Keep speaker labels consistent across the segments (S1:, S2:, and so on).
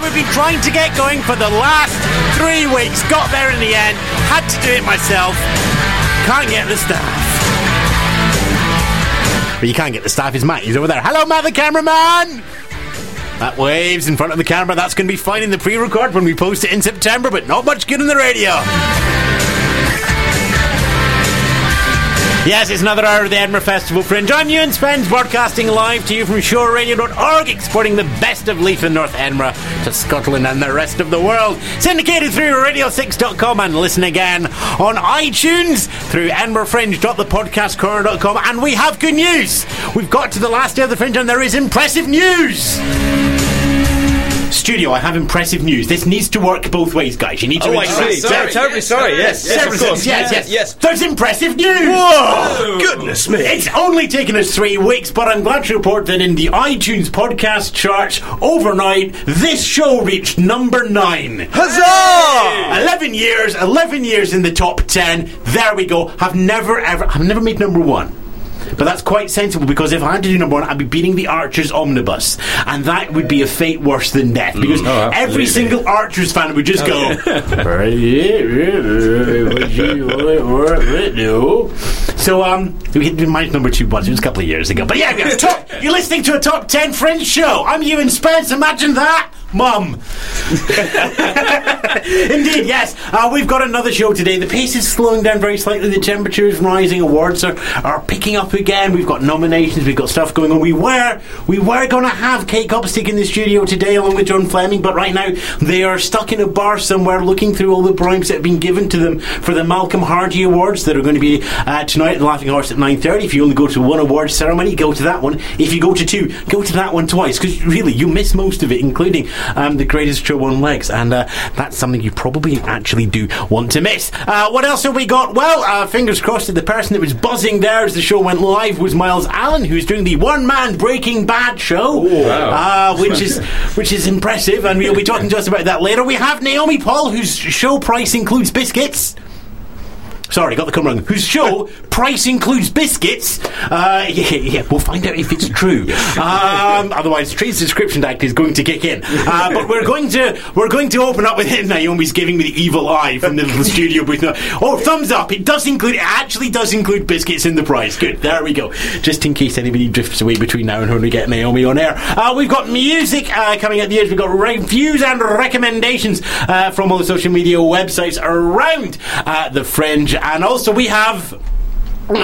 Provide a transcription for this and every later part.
S1: we've been trying to get going for the last three weeks. Got there in the end. Had to do it myself. Can't get the staff. But you can't get the staff. Is Matt? He's over there. Hello, Matt, the cameraman. That waves in front of the camera. That's going to be fine in the pre-record when we post it in September, but not much good in the radio. Yes, it's another hour of the Edinburgh Festival Fringe. I'm Ewan Spence, broadcasting live to you from shoreradio.org, exporting the best of Leith and North Edinburgh to Scotland and the rest of the world. Syndicated through radio6.com and listen again on iTunes through edinburghfringe.thepodcastcorner.com. And we have good news. We've got to the last day of the Fringe and there is impressive news. Studio, I have impressive news. This needs to work both ways, guys. You need to
S2: Oh, I
S1: interact.
S2: see. Ter- terribly sorry. Yes, yes,
S1: Several
S2: of course.
S1: Yes, yes,
S2: yes.
S1: There's impressive news.
S2: Whoa! Goodness me!
S1: It's only taken us three weeks, but I'm glad to report that in the iTunes podcast charts overnight, this show reached number nine.
S2: Huzzah!
S1: 11 years, 11 years in the top 10. There we go. Have never ever, I've never made number one. But that's quite sensible because if I had to do number one, I'd be beating the Archers omnibus, and that would be a fate worse than death because
S2: oh,
S1: every single Archers fan would just go. so um, we hit my number two once. It was a couple of years ago, but yeah, top, you're listening to a top ten Fringe show. I'm Ewan Spence. Imagine that. Mum. Indeed, yes. Uh, we've got another show today. The pace is slowing down very slightly. The temperature is rising. Awards are, are picking up again. We've got nominations. We've got stuff going on. We were we were going to have Kate Copstick in the studio today along with John Fleming, but right now they are stuck in a bar somewhere looking through all the bribes that have been given to them for the Malcolm Hardee Awards that are going to be uh, tonight at the Laughing Horse at 9.30. If you only go to one awards ceremony, go to that one. If you go to two, go to that one twice because really you miss most of it, including um, the greatest show on legs, and uh, that's something you probably actually do want to miss. Uh, what else have we got? Well, uh, fingers crossed that the person that was buzzing there as the show went live was Miles Allen, who's doing the one-man Breaking Bad show, uh, which is which is impressive, and we'll be talking to us about that later. We have Naomi Paul, whose show price includes biscuits. Sorry, got the come wrong. Whose show price includes biscuits? Uh, yeah, yeah, we'll find out if it's true. Um, otherwise, Trade Descriptions Act is going to kick in. Uh, but we're going to we're going to open up with it. Naomi's giving me the evil eye from the little studio booth. Oh, thumbs up! It does include. It actually does include biscuits in the price. Good. There we go. Just in case anybody drifts away between now and when we get Naomi on air. Uh, we've got music uh, coming at the edge. We've got reviews and recommendations uh, from all the social media websites around uh, the fringe, and also we have.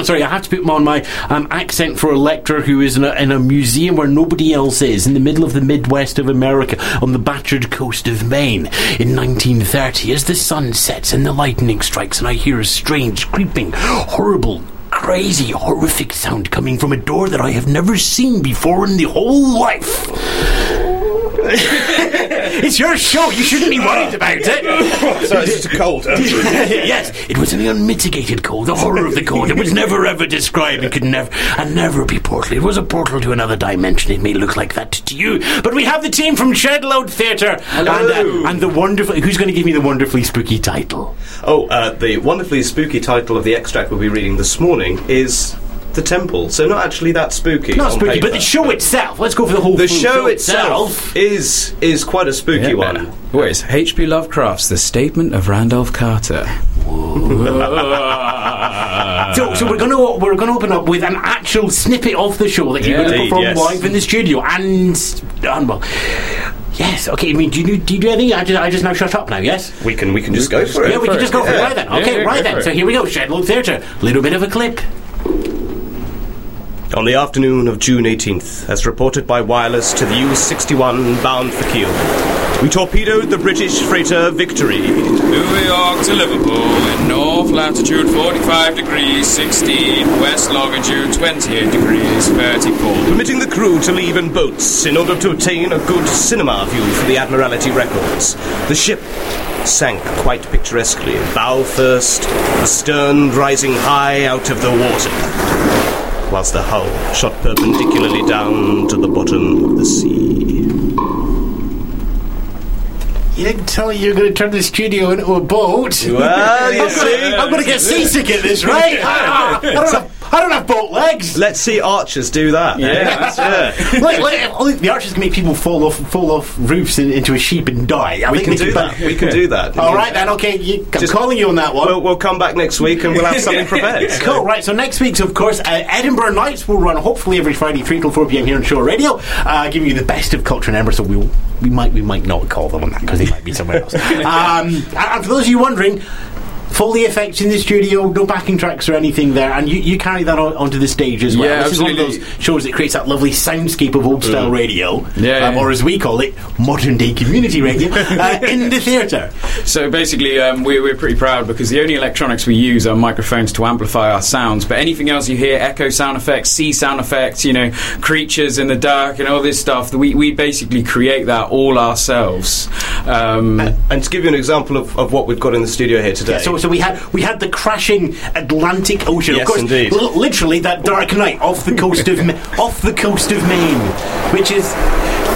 S1: Sorry, I have to put on my um, accent for a lecturer who is in a, in a museum where nobody else is, in the middle of the Midwest of America, on the battered coast of Maine, in 1930, as the sun sets and the lightning strikes, and I hear a strange, creeping, horrible, crazy, horrific sound coming from a door that I have never seen before in the whole life. it's your show. You shouldn't be worried about it.
S2: Sorry, it's just a cold.
S1: yes, it was an unmitigated cold, the horror of the cold. It was never ever described. It could never and never be portal. It was a portal to another dimension. It may look like that to you, but we have the team from Shedload Theatre and, uh, and the wonderful. Who's going to give me the wonderfully spooky title?
S3: Oh, uh, the wonderfully spooky title of the extract we'll be reading this morning is The Temple. So not actually that spooky.
S1: Not
S3: on
S1: spooky, but the show itself. Let's go for the whole
S3: The
S1: full
S3: show itself is is quite a spooky one.
S4: What is H.P. Lovecraft's The Statement of Randolph Carter?
S1: So, so we're going to we're going to open up with an actual snippet of the show that you're
S4: Yeah.
S1: going to perform
S3: yes.
S1: live in the studio, and, and well, yes, okay. I mean, do you do you do anything? I just I just now shut up now. Yes.
S3: We can we can just go for it.
S1: Yeah, we can just go for it right then. Okay,
S4: yeah,
S1: right then. So here we go. Shedload Theatre. Little bit of a clip.
S3: On the afternoon of June 18th, as reported by wireless to the U-61 bound for Kiel, we torpedoed the British freighter Victory.
S5: New York to Liverpool in north latitude 45 degrees 16, west longitude 28 degrees 34.
S3: permitting the crew to leave in boats in order to obtain a good cinema view for the Admiralty records. The ship sank quite picturesquely, bow first, the stern rising high out of the water, whilst the hull shot perpendicularly down to the bottom of the sea.
S1: You didn't tell me you were going to turn the studio into a boat.
S3: Well, you see,
S1: I'm going to get seasick at this, right? I don't know. I I don't have boat legs.
S3: Let's see archers do that.
S4: Yeah, that's
S3: yeah.
S1: Like, like, like, the archers can make people fall off fall off roofs in, into a sheep and die. I
S3: We can do that. We can do that.
S1: All right then. Okay, you, I'm
S3: Just-
S1: calling you on that one.
S3: We'll, we'll come back next week and we'll have something prepared.
S1: Cool, right. So next week's, of course, uh, Edinburgh Nights will run hopefully every Friday, three till four pm here on Shore Radio, uh, giving you the best of culture in Edinburgh. So we we might we might not call them on that because they might be somewhere else. um, and, and for those of you wondering. Foley effects in the studio, no backing tracks or anything there, and you, you carry that on, onto the stage as well.
S4: Yeah,
S1: this is one of those shows that creates that lovely soundscape of old style radio,
S4: Yeah,
S1: um,
S4: yeah.
S1: or as we call it, modern day community radio, uh, in the theatre.
S4: So basically, um, we, we're pretty proud because the only electronics we use are microphones to amplify our sounds. But anything else you hear, echo sound effects, sea sound effects, you know, creatures in the dark, and all this stuff, we, we basically create that all ourselves. Um,
S3: And to give you an example of, of what we've got in the studio here today.
S1: So, so we had we had the crashing Atlantic Ocean.
S3: Yes,
S1: of course,
S3: indeed.
S1: li- literally that dark night off the coast of off the coast of Maine, which is.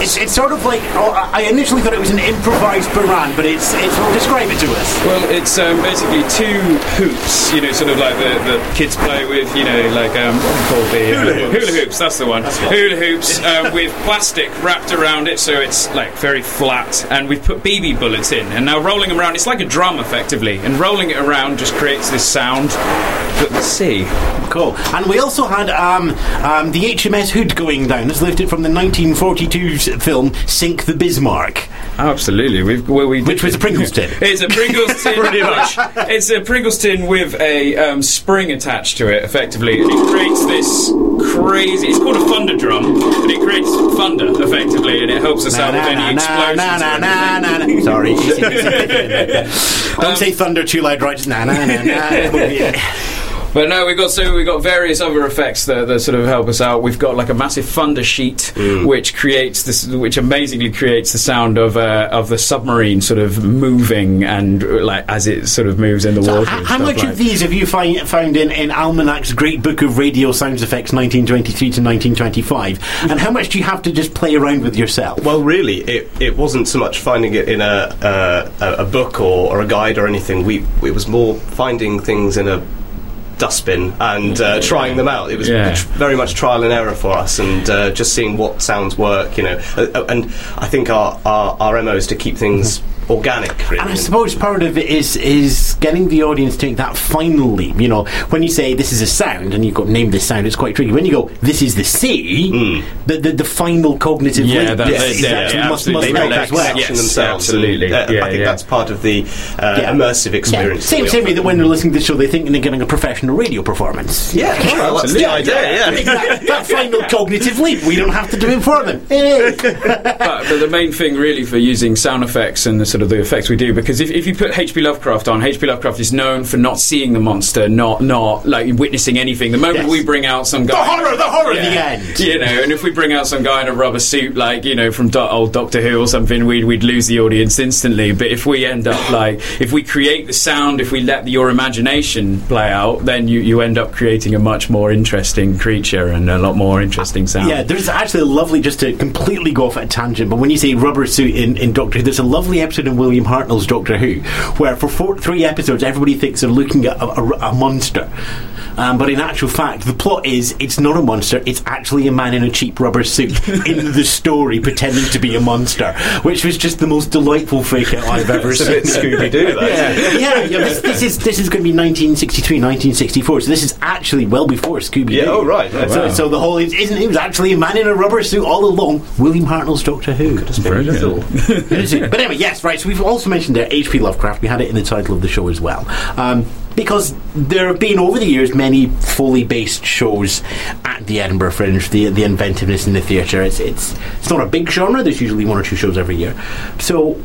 S1: It's, it's sort of like oh, I initially thought it was an improvised bodhrán, but it's it's well, describe it to us.
S4: Well, it's um, basically two hoops, you know, sort of like the, the kids play with, you know, like um, what do you call the
S3: Hula hoops.
S4: hula hoops. That's the one. hula hoops uh, with plastic wrapped around it, so it's like very flat, and we've put BB bullets in, and now rolling them around. It's like a drum, effectively, and rolling it around just creates this sound that the sea.
S1: Cool. And we also had um, um, the HMS Hood going down. This lifted from the 1942 s- film Sink the Bismarck.
S4: Absolutely, we've well, we
S1: Which was a Pringles tin.
S4: It's a Pringles tin, pretty much. It's a Pringles tin with a um, spring attached to it, effectively, and it creates this crazy. It's called a thunder drum, and it creates thunder effectively, and it helps us out with any explosions.
S1: na, na, na, na, na. Sorry. Don't say thunder too loud, right? Just na na na na.
S4: But no, we've got so we've got various other effects that, that sort of help us out. We've got like a massive thunder sheet, which creates this, which amazingly creates the sound of uh, of the submarine sort of moving and like as it sort of moves in the water.
S1: How, how much
S4: like
S1: of these have you find, found in, in Almanac's Great Book of Radio Sounds Effects 1923 to 1925? And how much do you have to just play around with yourself?
S3: Well, really, it, it wasn't so much finding it in a uh, a a book or, or a guide or anything. We it was more finding things in a dustbin and uh, trying them out. It was
S4: Yeah.
S3: tr- very much trial and error for us, and uh, just seeing what sounds work. You know, uh, uh, and I think our our, our mo is to keep things organic. Really.
S1: And I suppose part of it is is getting the audience to take that final leap. You know, when you say this is a sound and you've got named this sound, it's quite tricky. When you go, this is the sea, the, the the final cognitive
S4: Yeah,
S1: leap
S4: that-
S1: is,
S4: that-
S1: is
S4: yeah,
S1: actually
S4: yeah,
S1: must,
S4: absolutely.
S1: must
S3: make
S1: as
S3: that
S1: well.
S4: Yes,
S3: themselves.
S4: absolutely.
S3: And, uh,
S4: Yeah,
S3: I think
S4: yeah.
S3: that's part of the uh,
S1: Yeah.
S3: immersive
S1: Yeah.
S3: experience.
S1: Same,
S3: that we
S1: same way that when they're listening to the show, they think they're getting a professional radio performance.
S3: Yeah, well, that's the idea. Yeah.
S1: that, that final cognitive leap, we don't have to do it for them. Hey.
S4: but, but the main thing really for using sound effects and the sort of the effects we do because if, if you put H.P. Lovecraft on, H.P. Lovecraft is known for not seeing the monster, not not like witnessing anything. The moment
S1: Yes.
S4: we bring out some guy,
S1: The horror, the horror,
S4: Yeah.
S1: the end.
S4: you know, and if we bring out some guy in a rubber suit, like you know, from do- old Doctor Who or something, we'd we'd lose the audience instantly. But if we end up like, if we create the sound, if we let your imagination play out, then you you end up creating a much more interesting creature and a lot more interesting sound.
S1: Yeah, there's actually a lovely, just to completely go off at a tangent, but when you say rubber suit in, in Doctor Who, there's a lovely episode in William Hartnell's Doctor Who where for four, three episodes everybody thinks they're looking at a, a, a monster. Um, but in actual fact, the plot is it's not a monster, it's actually a man in a cheap rubber suit in the story pretending to be a monster, which was just the most delightful fake out I've ever
S3: It's a
S1: seen.
S3: bit Scooby Doo.
S1: yeah, yeah, yeah this, this is this is going to be 1963, 1964. So this is actually well before Scooby Doo.
S3: Yeah, oh, right. Oh,
S1: so,
S3: wow.
S1: so the whole it isn't. It was actually a man in a rubber suit all along. William Hartnell's Doctor Who. it? but anyway, yes, right. So we've also mentioned there H.P. Lovecraft. We had it in the title of the show as well. Um, because there have been over the years many Foley based shows at the Edinburgh Fringe. The the inventiveness in the theatre. It's it's it's not a big genre. There's usually one or two shows every year. So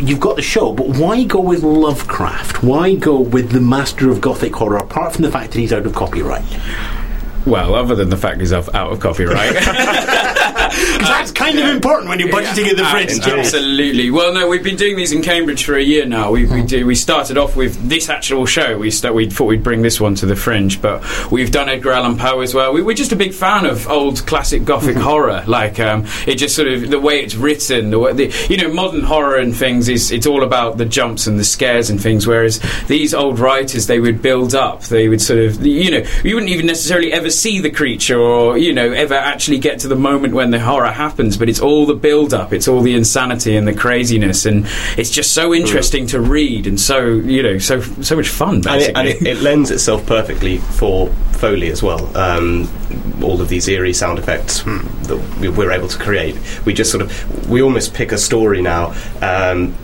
S1: you've got the show, but why go with Lovecraft? Why go with the master of Gothic horror? Apart from the fact that he's out of copyright,
S4: Well, other than the fact he's out of copyright.
S1: because that's kind kind of important when you're budgeting in the ah, fringe.
S4: Abs- Absolutely. Well, no, we've been doing these in Cambridge for a year now. We we, do, we started off with this actual show. We st- we thought we'd bring this one to the Fringe, but we've done Edgar Allan Poe as well. We, we're just a big fan of old classic Gothic mm-hmm. horror. Like um, it just sort of the way it's written, the way the, you know modern horror and things is it's all about the jumps and the scares and things. Whereas these old writers, they would build up. They would sort of you know you wouldn't even necessarily ever see the creature or you know ever actually get to the moment when the horror happens. But it's all the build up. It's all the insanity and the craziness, and it's just so interesting to read and so you know so so much fun.
S3: and, it, and it, it lends itself perfectly for Foley as well. Um, all of these eerie sound effects that we- we're able to create. We just sort of, we almost pick a story now. Um,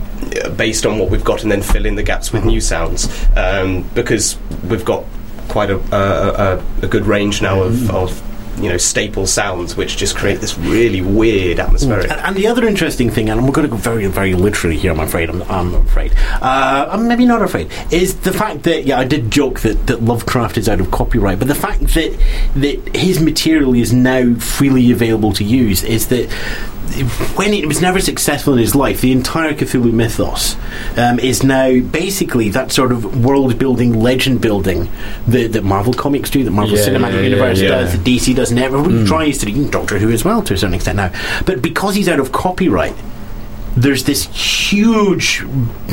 S3: based on what we've got, and then fill in the gaps with new sounds um, because we've got quite a, a, a, a good range now of, of you know staple sounds, which just create this really weird atmospheric.
S1: And, and the other interesting thing, and we're going to go very, very literally here, I'm afraid, I'm, I'm afraid, uh, I'm maybe not afraid, is the fact that, yeah, I did joke that, that Lovecraft is out of copyright, but the fact that, that his material is now freely available to use is that when it was never successful in his life, the entire Cthulhu mythos um, is now basically that sort of world building, legend building that, that Marvel Comics do, that Marvel
S4: Yeah,
S1: Cinematic
S4: yeah,
S1: Universe
S4: yeah.
S1: does, that DC does, and everyone tries to do, Doctor Who as well to a certain extent now. But because he's out of copyright, there's this huge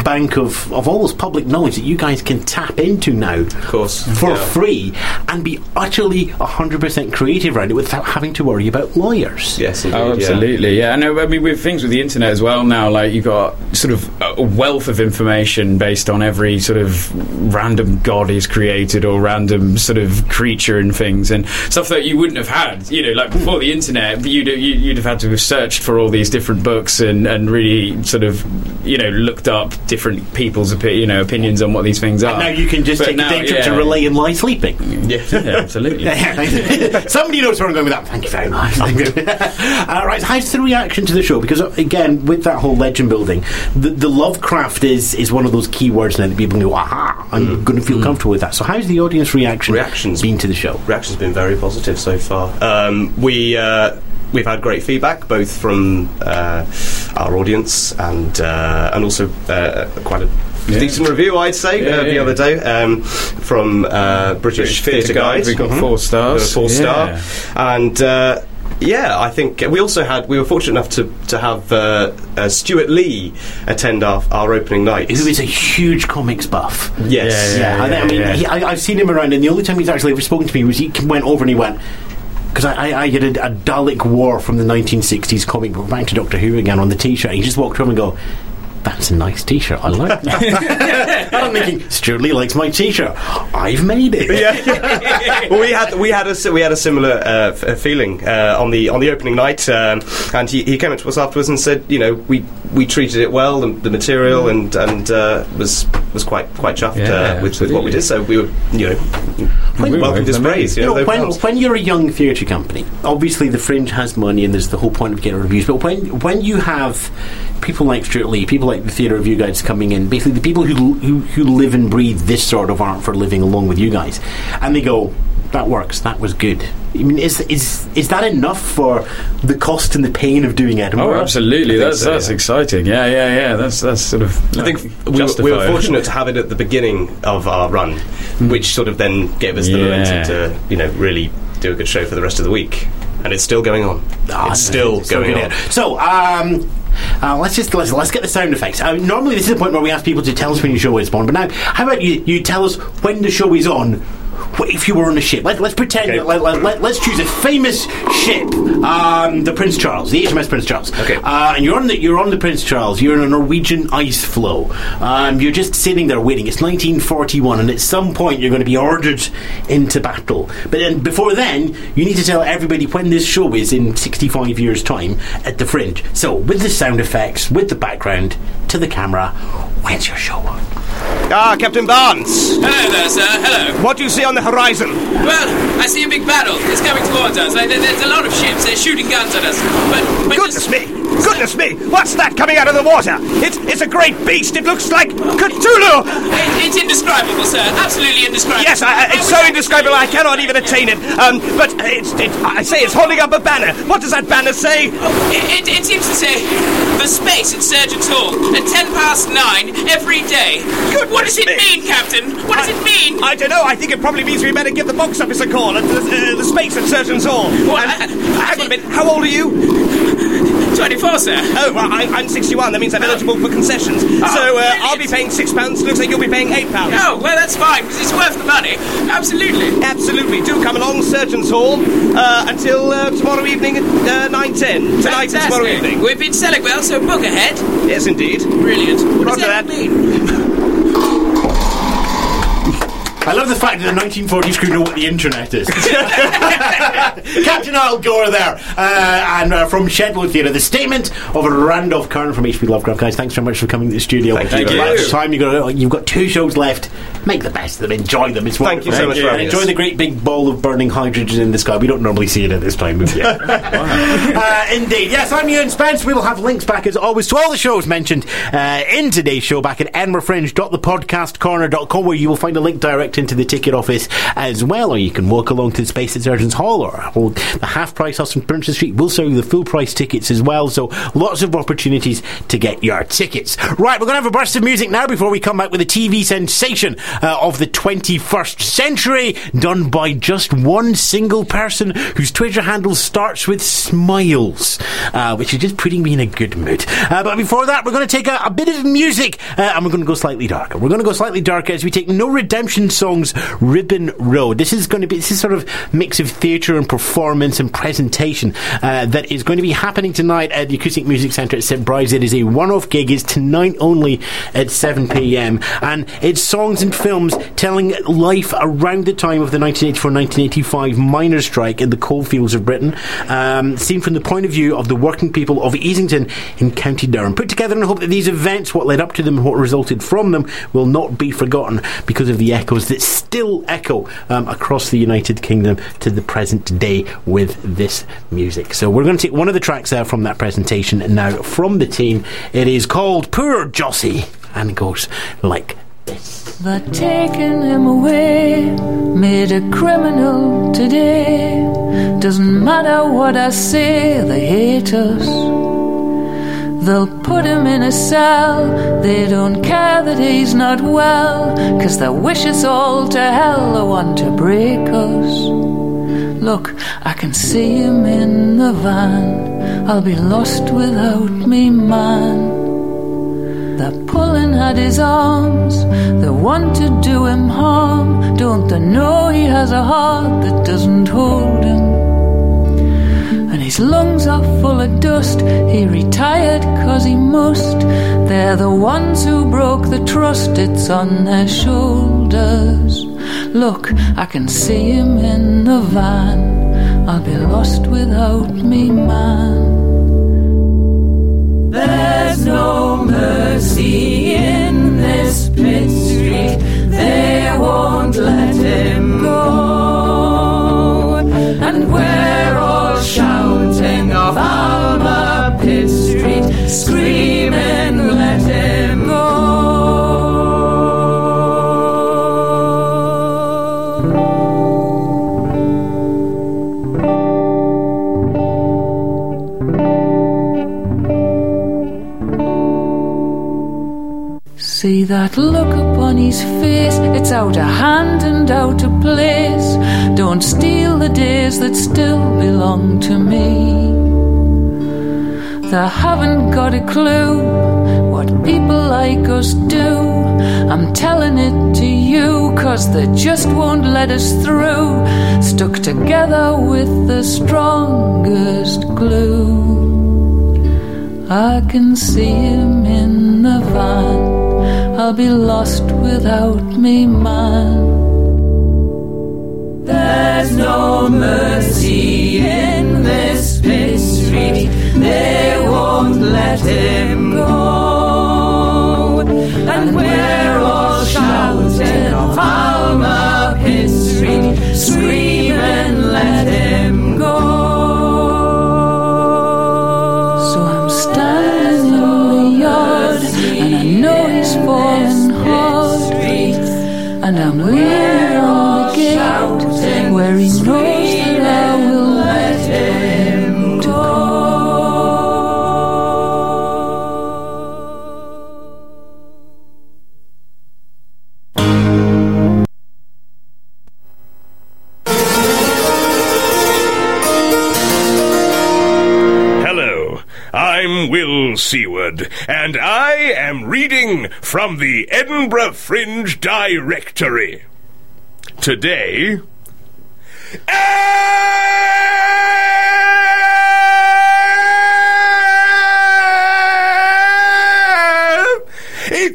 S1: bank of, of almost public knowledge that you guys can tap into now
S3: Of course,
S1: for
S3: yeah.
S1: free and be utterly 100% creative around it without having to worry about lawyers.
S3: Yes, indeed,
S4: Oh, absolutely. Yeah, I know. Uh, I mean, with things with the internet as well now, like you've got sort of a wealth of information based on every sort of random god he's created or random sort of creature and things and stuff that you wouldn't have had. You know, like before the internet, you'd you'd have had to have searched for all these different books and, and really sort of you know looked up different people's opi- you know opinions on what these things are.
S1: Now you can just
S4: But
S1: take
S4: now,
S1: a day trip to
S4: yeah.
S1: R'lyeh and lie sleeping.
S3: Yeah.
S4: Yeah, absolutely.
S1: Somebody knows where I'm going with that. Thank you very much. uh, right, how's the reaction to the show? Because uh, again, with that whole legend building, the, the Lovecraft is is one of those key words now that people go, "Aha!" I'm going to feel comfortable with that. So, how's the audience reaction
S3: Reactions.
S1: been to the show?
S3: reaction's been very positive so far. Um, we uh, we've had great feedback both from uh, our audience and uh, and also uh, quite a decent review, I'd say,
S4: Yeah,
S3: uh, the
S4: yeah.
S3: other day um, from uh, British, Theatre Guide.
S4: We got
S3: Mhm.
S4: four stars.
S3: Four
S4: Yeah.
S3: star, and. Uh, yeah, I think we also had. We were fortunate enough to to have uh, uh, Stewart Lee attend our, our opening night.
S1: Who is a huge comics buff?
S3: Yes,
S1: Yeah, I, I mean,
S4: yeah.
S1: He, I, I've seen him around, and the only time he's actually ever spoken to me was he went over and he went. Because I, I, I did a, a Dalek War from the 1960s comic book, back to Doctor Who again on the T-shirt. He just walked over and go, "That's a nice T-shirt. I like that." and I'm thinking, Stewart Lee likes my T-shirt. I've made it.
S3: yeah. well, we had we had a we had a similar uh, f- uh, feeling uh, on the on the opening night, um, and he, he came up to us afterwards and said, you know, we we treated it well, the, the material, and and uh, was was quite quite chuffed
S4: Yeah,
S3: uh, with, with what we did. So we were, you know,
S4: We
S3: welcomed
S4: were
S3: his praise.
S1: You
S3: You know,
S1: know, when,
S3: films.
S1: when you're a young theatre company, obviously the Fringe has money and there's the whole point of getting reviews. But when when you have people like Stewart Lee, people like the Theatre of you guys coming in, basically the people who, who who live and breathe this sort of art for living along with you guys, and they go, "That works. That was good." I mean, is is is that enough for the cost and the pain of doing Edinburgh?
S4: Oh, absolutely. That's
S3: so,
S4: that's
S3: yeah.
S4: exciting. Yeah, yeah, yeah. That's that's sort of.
S3: I think we were, we were fortunate to have it at the beginning of our run, which sort of then gave us the
S4: Yeah.
S3: momentum to, you know, really do a good show for the rest of the week. And it's still going on.
S1: Ah,
S3: it's still
S1: so
S3: going
S1: good.
S3: on.
S1: So, um, uh, let's just let's, let's get the sound effects. Uh, normally, this is the point where we ask people to tell us when your show is on. But now, how about you? You tell us when the show is on. If you were on a ship, let, let's pretend.
S3: Okay.
S1: Let, let, let, us choose a famous ship, um, the Prince Charles, the HMS Prince Charles.
S3: Okay.
S1: Uh, and you're on the you're on the Prince Charles. You're in a Norwegian ice floe. Um, you're just sitting there waiting. It's 1941, and at some point you're going to be ordered into battle. But then before then, you need to tell everybody when this show is in 65 years' time at the Fringe. So with the sound effects, with the background, to the camera, when's your show on?
S3: Ah, Captain Barnes!
S5: Hello there, sir. Hello.
S3: What do you see on the horizon?
S5: Well, I see a big battle. It's coming towards us. Like, there's a lot of ships. They're shooting guns at us. But, but
S3: Goodness me! Goodness me! What's that coming out of the water? It's it's a great beast. It looks like Cthulhu.
S5: It, it's indescribable, sir. Absolutely indescribable.
S3: Yes, I, it's so indescribable I cannot even attain it. Um, but it's, it, I say it's holding up a banner. What does that banner say?
S5: It, it, it seems to say the space at Surgeon's Hall at ten past nine every day.
S3: Goodness
S5: what does it mean, Captain? What does it mean?
S3: I don't know. I think it probably means we better give the box office a call at the, uh, the space at Surgeon's Hall.
S5: What?
S3: And- hang on a minute. How old are you?
S5: Twenty-four, sir.
S3: Oh, well, I, I'm 61. That means I'm eligible for concessions. so uh, I'll be paying six pounds. Looks like you'll be paying eight pounds.
S5: Oh, well, that's fine because it's worth the money. Absolutely.
S3: Absolutely. Do come along, Surgeon's Hall, uh, until uh, tomorrow evening at uh, 9.10. Tonight and tomorrow
S5: Fantastic.
S3: evening.
S5: We've been selling well, so book ahead.
S3: Yes, indeed.
S5: Brilliant. What does that,
S3: that.
S5: mean?
S1: I love the fact that the 1940s crew know what the internet is. Captain Al Gore there. Uh, and uh, from Shedload Theatre, the statement of Randolph Carter from HP Lovecraft. Guys, thanks very much for coming to the studio.
S3: Thank you very much.
S1: Time You've got, you've got two shows left. Make the best of them. Enjoy them. It's
S3: Thank you
S1: wonderful.
S3: so much for
S1: And enjoy
S3: us.
S1: the great big ball of burning hydrogen in the sky. We don't normally see it at this time of year. uh, indeed. Yes, I'm Ewan Spence. We will have links back, as always, to all the shows mentioned uh, in today's show back at edinburghfringe.thepodcastcorner.com, where you will find a link direct into the ticket office as well, or you can walk along to the Space Surgeons Hall or, the half price house on Princes Street. We'll sell you the full price tickets as well, so lots of opportunities to get your tickets. Right, we're going to have a burst of music now before we come back with a TV sensation uh, of the 21st century, done by just one single person whose Twitter handle starts with smiles, uh, which is just putting me in a good mood. Uh, but before that, we're going to take a, a bit of music uh, and we're going to go slightly darker. We're going to go slightly darker as we take No Redemption Songs Ribbon Road. This is going to be this is sort of mix of theatre and performance and presentation uh, that is going to be happening tonight at the Acoustic Music Centre at St Bride's. It is a one-off gig. It's tonight only at 7 p.m. and it's songs and films telling life around the time of the 1984-1985 miners' strike in the coalfields of Britain, um, seen from the point of view of the working people of Easington in County Durham. Put together in hope that these events, what led up to them, what resulted from them, will not be forgotten because of the echoes that still echo um, across the United Kingdom to the present day with this music. So we're going to take one of the tracks there from that presentation now from the team. It is called Poor Jossie, and it goes like this.
S6: The taking him away made a criminal today. Doesn't matter what I say, they hate us. They'll put him in a cell. They don't care that he's not well. Cause they wish us all to hell. They want to break us. Look, I can see him in the van. I'll be lost without me, man. They're pulling at his arms. They want to do him harm. Don't they know he has a heart that doesn't hold his lungs are full of dust. He retired cause he must. They're the ones who broke the trust. It's on their shoulders. Look, I can see him in the van. I'll be lost without me, man. There's no mercy in this pit street. They won't let him go. That look upon his face, it's out of hand and out of place. Don't steal the days that still belong to me. They haven't got a clue what people like us do. I'm telling it to you, cause they just won't let us through. Stuck together with the strongest glue. I can see him in the van. I'll be lost without me, man. There's no mercy in this pit street. They won't let him go. And we're all shouting of And I'm leaning on the gate where
S2: from the Edinburgh Fringe Directory. Today.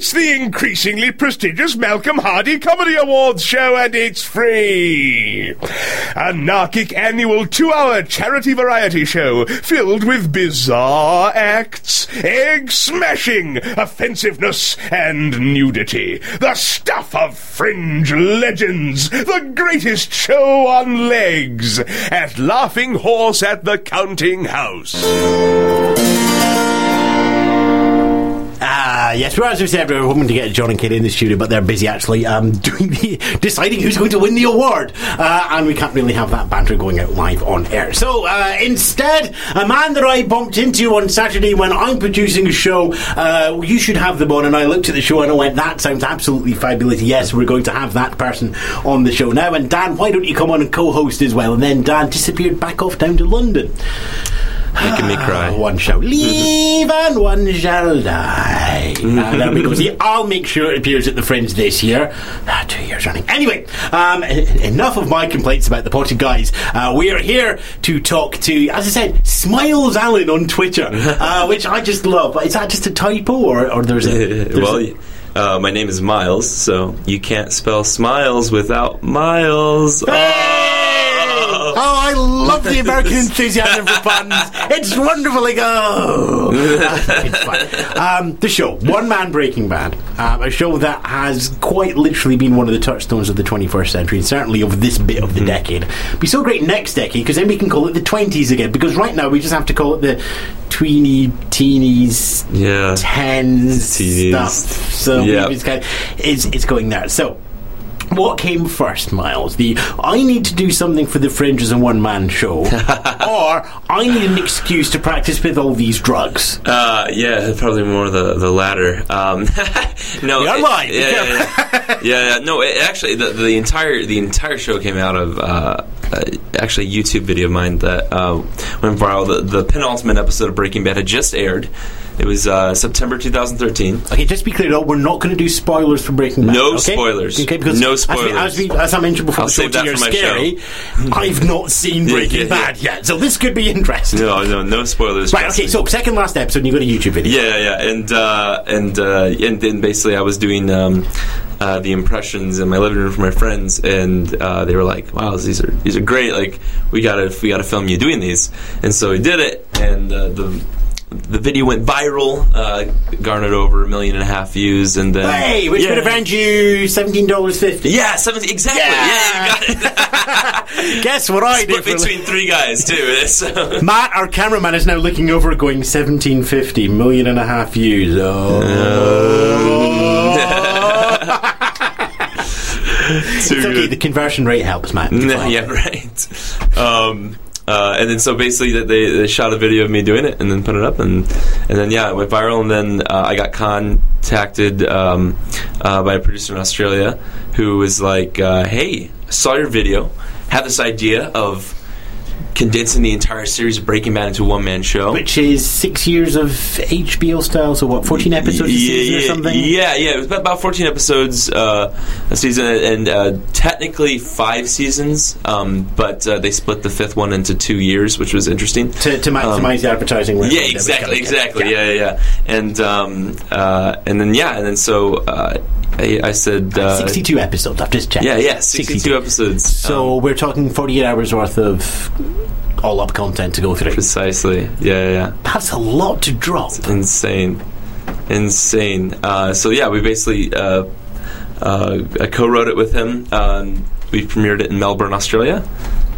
S2: It's the increasingly prestigious Malcolm Hardee Comedy Awards show, and it's free. A narcic annual two hour charity variety show filled with bizarre acts, egg smashing, offensiveness, and nudity. The stuff of fringe legends. The greatest show on legs. At Laughing Horse at the Counting House.
S1: Ah, yes, well, as we said, we were hoping to get John and Kate in the studio, but they're busy actually um, doing the, deciding who's going to win the award. Uh, and we can't really have that banter going out live on air. So uh, instead, a man that I bumped into on Saturday when I'm producing a show, uh, you should have them on. And I looked at the show and I went, that sounds absolutely fabulous. Yes, we're going to have that person on the show now. And Dan, why don't you come on and co host as well? And then Dan disappeared back off down to London.
S7: Making me cry.
S1: One shall leave and one shall die. and there we go. See, I'll make sure it appears at the Fringe this year. Ah, two years running. Anyway, um, e- enough of my complaints about the potted guys. Uh, we are here to talk to, as I said, Smiles Allen on Twitter, uh, which I just love. Is that just a typo, or, or there's a? There's
S7: well,
S1: a-
S7: uh, my name is Miles, so you can't spell smiles without Miles.
S1: Oh, I love the American enthusiasm for puns. It's wonderfully go. it's fun. Um, the show, One Man Breaking Bad, um, a show that has quite literally been one of the touchstones of the 21st century, and certainly of this bit of the decade. Be so great next decade because then we can call it the 20s again. Because right now we just have to call it the tweeny, teenies,
S7: Yeah.
S1: tens
S7: Teenies.
S1: stuff. So
S7: Yeah.
S1: it's, kind of, it's, it's going there. So. What came first, Miles? The I need to do something for the Fringe as a one man show, or I need an excuse to practice with all these drugs.
S7: Uh, yeah, probably more the the latter. Um, no,
S1: You're
S7: it-
S1: lying. Be
S7: Yeah, yeah, yeah. yeah, yeah. No, it, actually, the, the entire the entire show came out of uh, uh, actually YouTube video of mine that uh, went viral. The, the penultimate episode of Breaking Bad had just aired. It was uh, September 2013.
S1: Okay, just to be clear, though, we're not going to do spoilers for Breaking Bad.
S7: No
S1: okay?
S7: spoilers.
S1: Okay, because
S7: No
S1: as we-
S7: spoilers.
S1: As, we, as, I mentioned before,
S7: I'll
S1: the show
S7: that my
S1: scary. I've not seen Breaking
S7: yeah, yeah.
S1: Bad yet, so this could be interesting.
S7: No, no, no spoilers.
S1: Right. Okay.
S7: me.
S1: So second last episode, and you got a YouTube video.
S7: Yeah, yeah, and uh, and uh, and then basically I was doing um, uh, the impressions in my living room for my friends, and uh, they were like, "Wow, these are these are great! Like we gotta we gotta film you doing these." And so we did it, and uh, the the video went viral, uh, garnered over a million and a half views, and then
S1: Hey, which
S7: yeah.
S1: would have earned you seventeen dollars fifty.
S7: yeah, seventy exactly. Yeah, it.
S1: Guess what I
S7: Split
S1: did
S7: between three guys too. So.
S1: Matt, our cameraman, is now looking over, going 1750 million and a half views. Oh.
S7: Too
S1: it's okay. The conversion rate helps, Matt.
S7: Yeah, right. Um, uh, and then so basically that they, they shot a video of me doing it and then put it up and and then yeah it went viral and then uh, I got contacted um, uh, by a producer in Australia who was like uh, hey I saw your video had this idea of condensing the entire series of Breaking Bad into a one man show
S1: Which is six years of HBO style, so what, 14 episodes a
S7: yeah,
S1: or
S7: yeah,
S1: something?
S7: Yeah, yeah. It was about, about 14 episodes uh, a season, and uh, technically five seasons, um, but uh, they split the fifth one into two years, which was interesting.
S1: To, to maximize the advertising.
S7: Um, Yeah,
S1: revenue that was
S7: exactly, exactly. Yeah, yeah, yeah. And um, uh, and then yeah, and then so uh, I, I said, uh,
S1: 62 episodes, I've just checked.
S7: yeah, yeah, 62, episodes.
S1: So
S7: Um,
S1: we're talking 48 hours worth of all up content to go through.
S7: precisely. Yeah, yeah.
S1: That's a lot to drop.
S7: insane, insane. Uh, so yeah, we basically uh, uh, I co-wrote it with him. Um, we premiered it in Melbourne, Australia,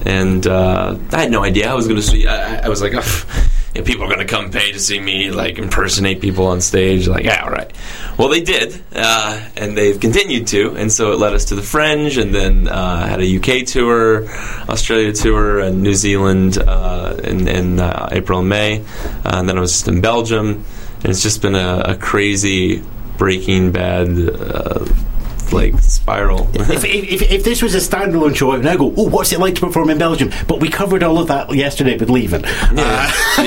S7: and uh, I had no idea I was going to see. I, I was like, oh, and people are going to come pay to see me like impersonate people on stage. Like, yeah, all right. Well, they did, uh, and they've continued to, and so it led us to the Fringe, and then uh, had a UK tour, Australia tour, and New Zealand uh, in, in uh, April and May, uh, and then I was just in Belgium, and it's just been a, a crazy Breaking Bad. Uh, like spiral.
S1: if, if, if this was a standalone show, I would now go, oh, what's it like to perform in Belgium? But we covered all of that yesterday with leaving.
S7: Yeah. Yeah,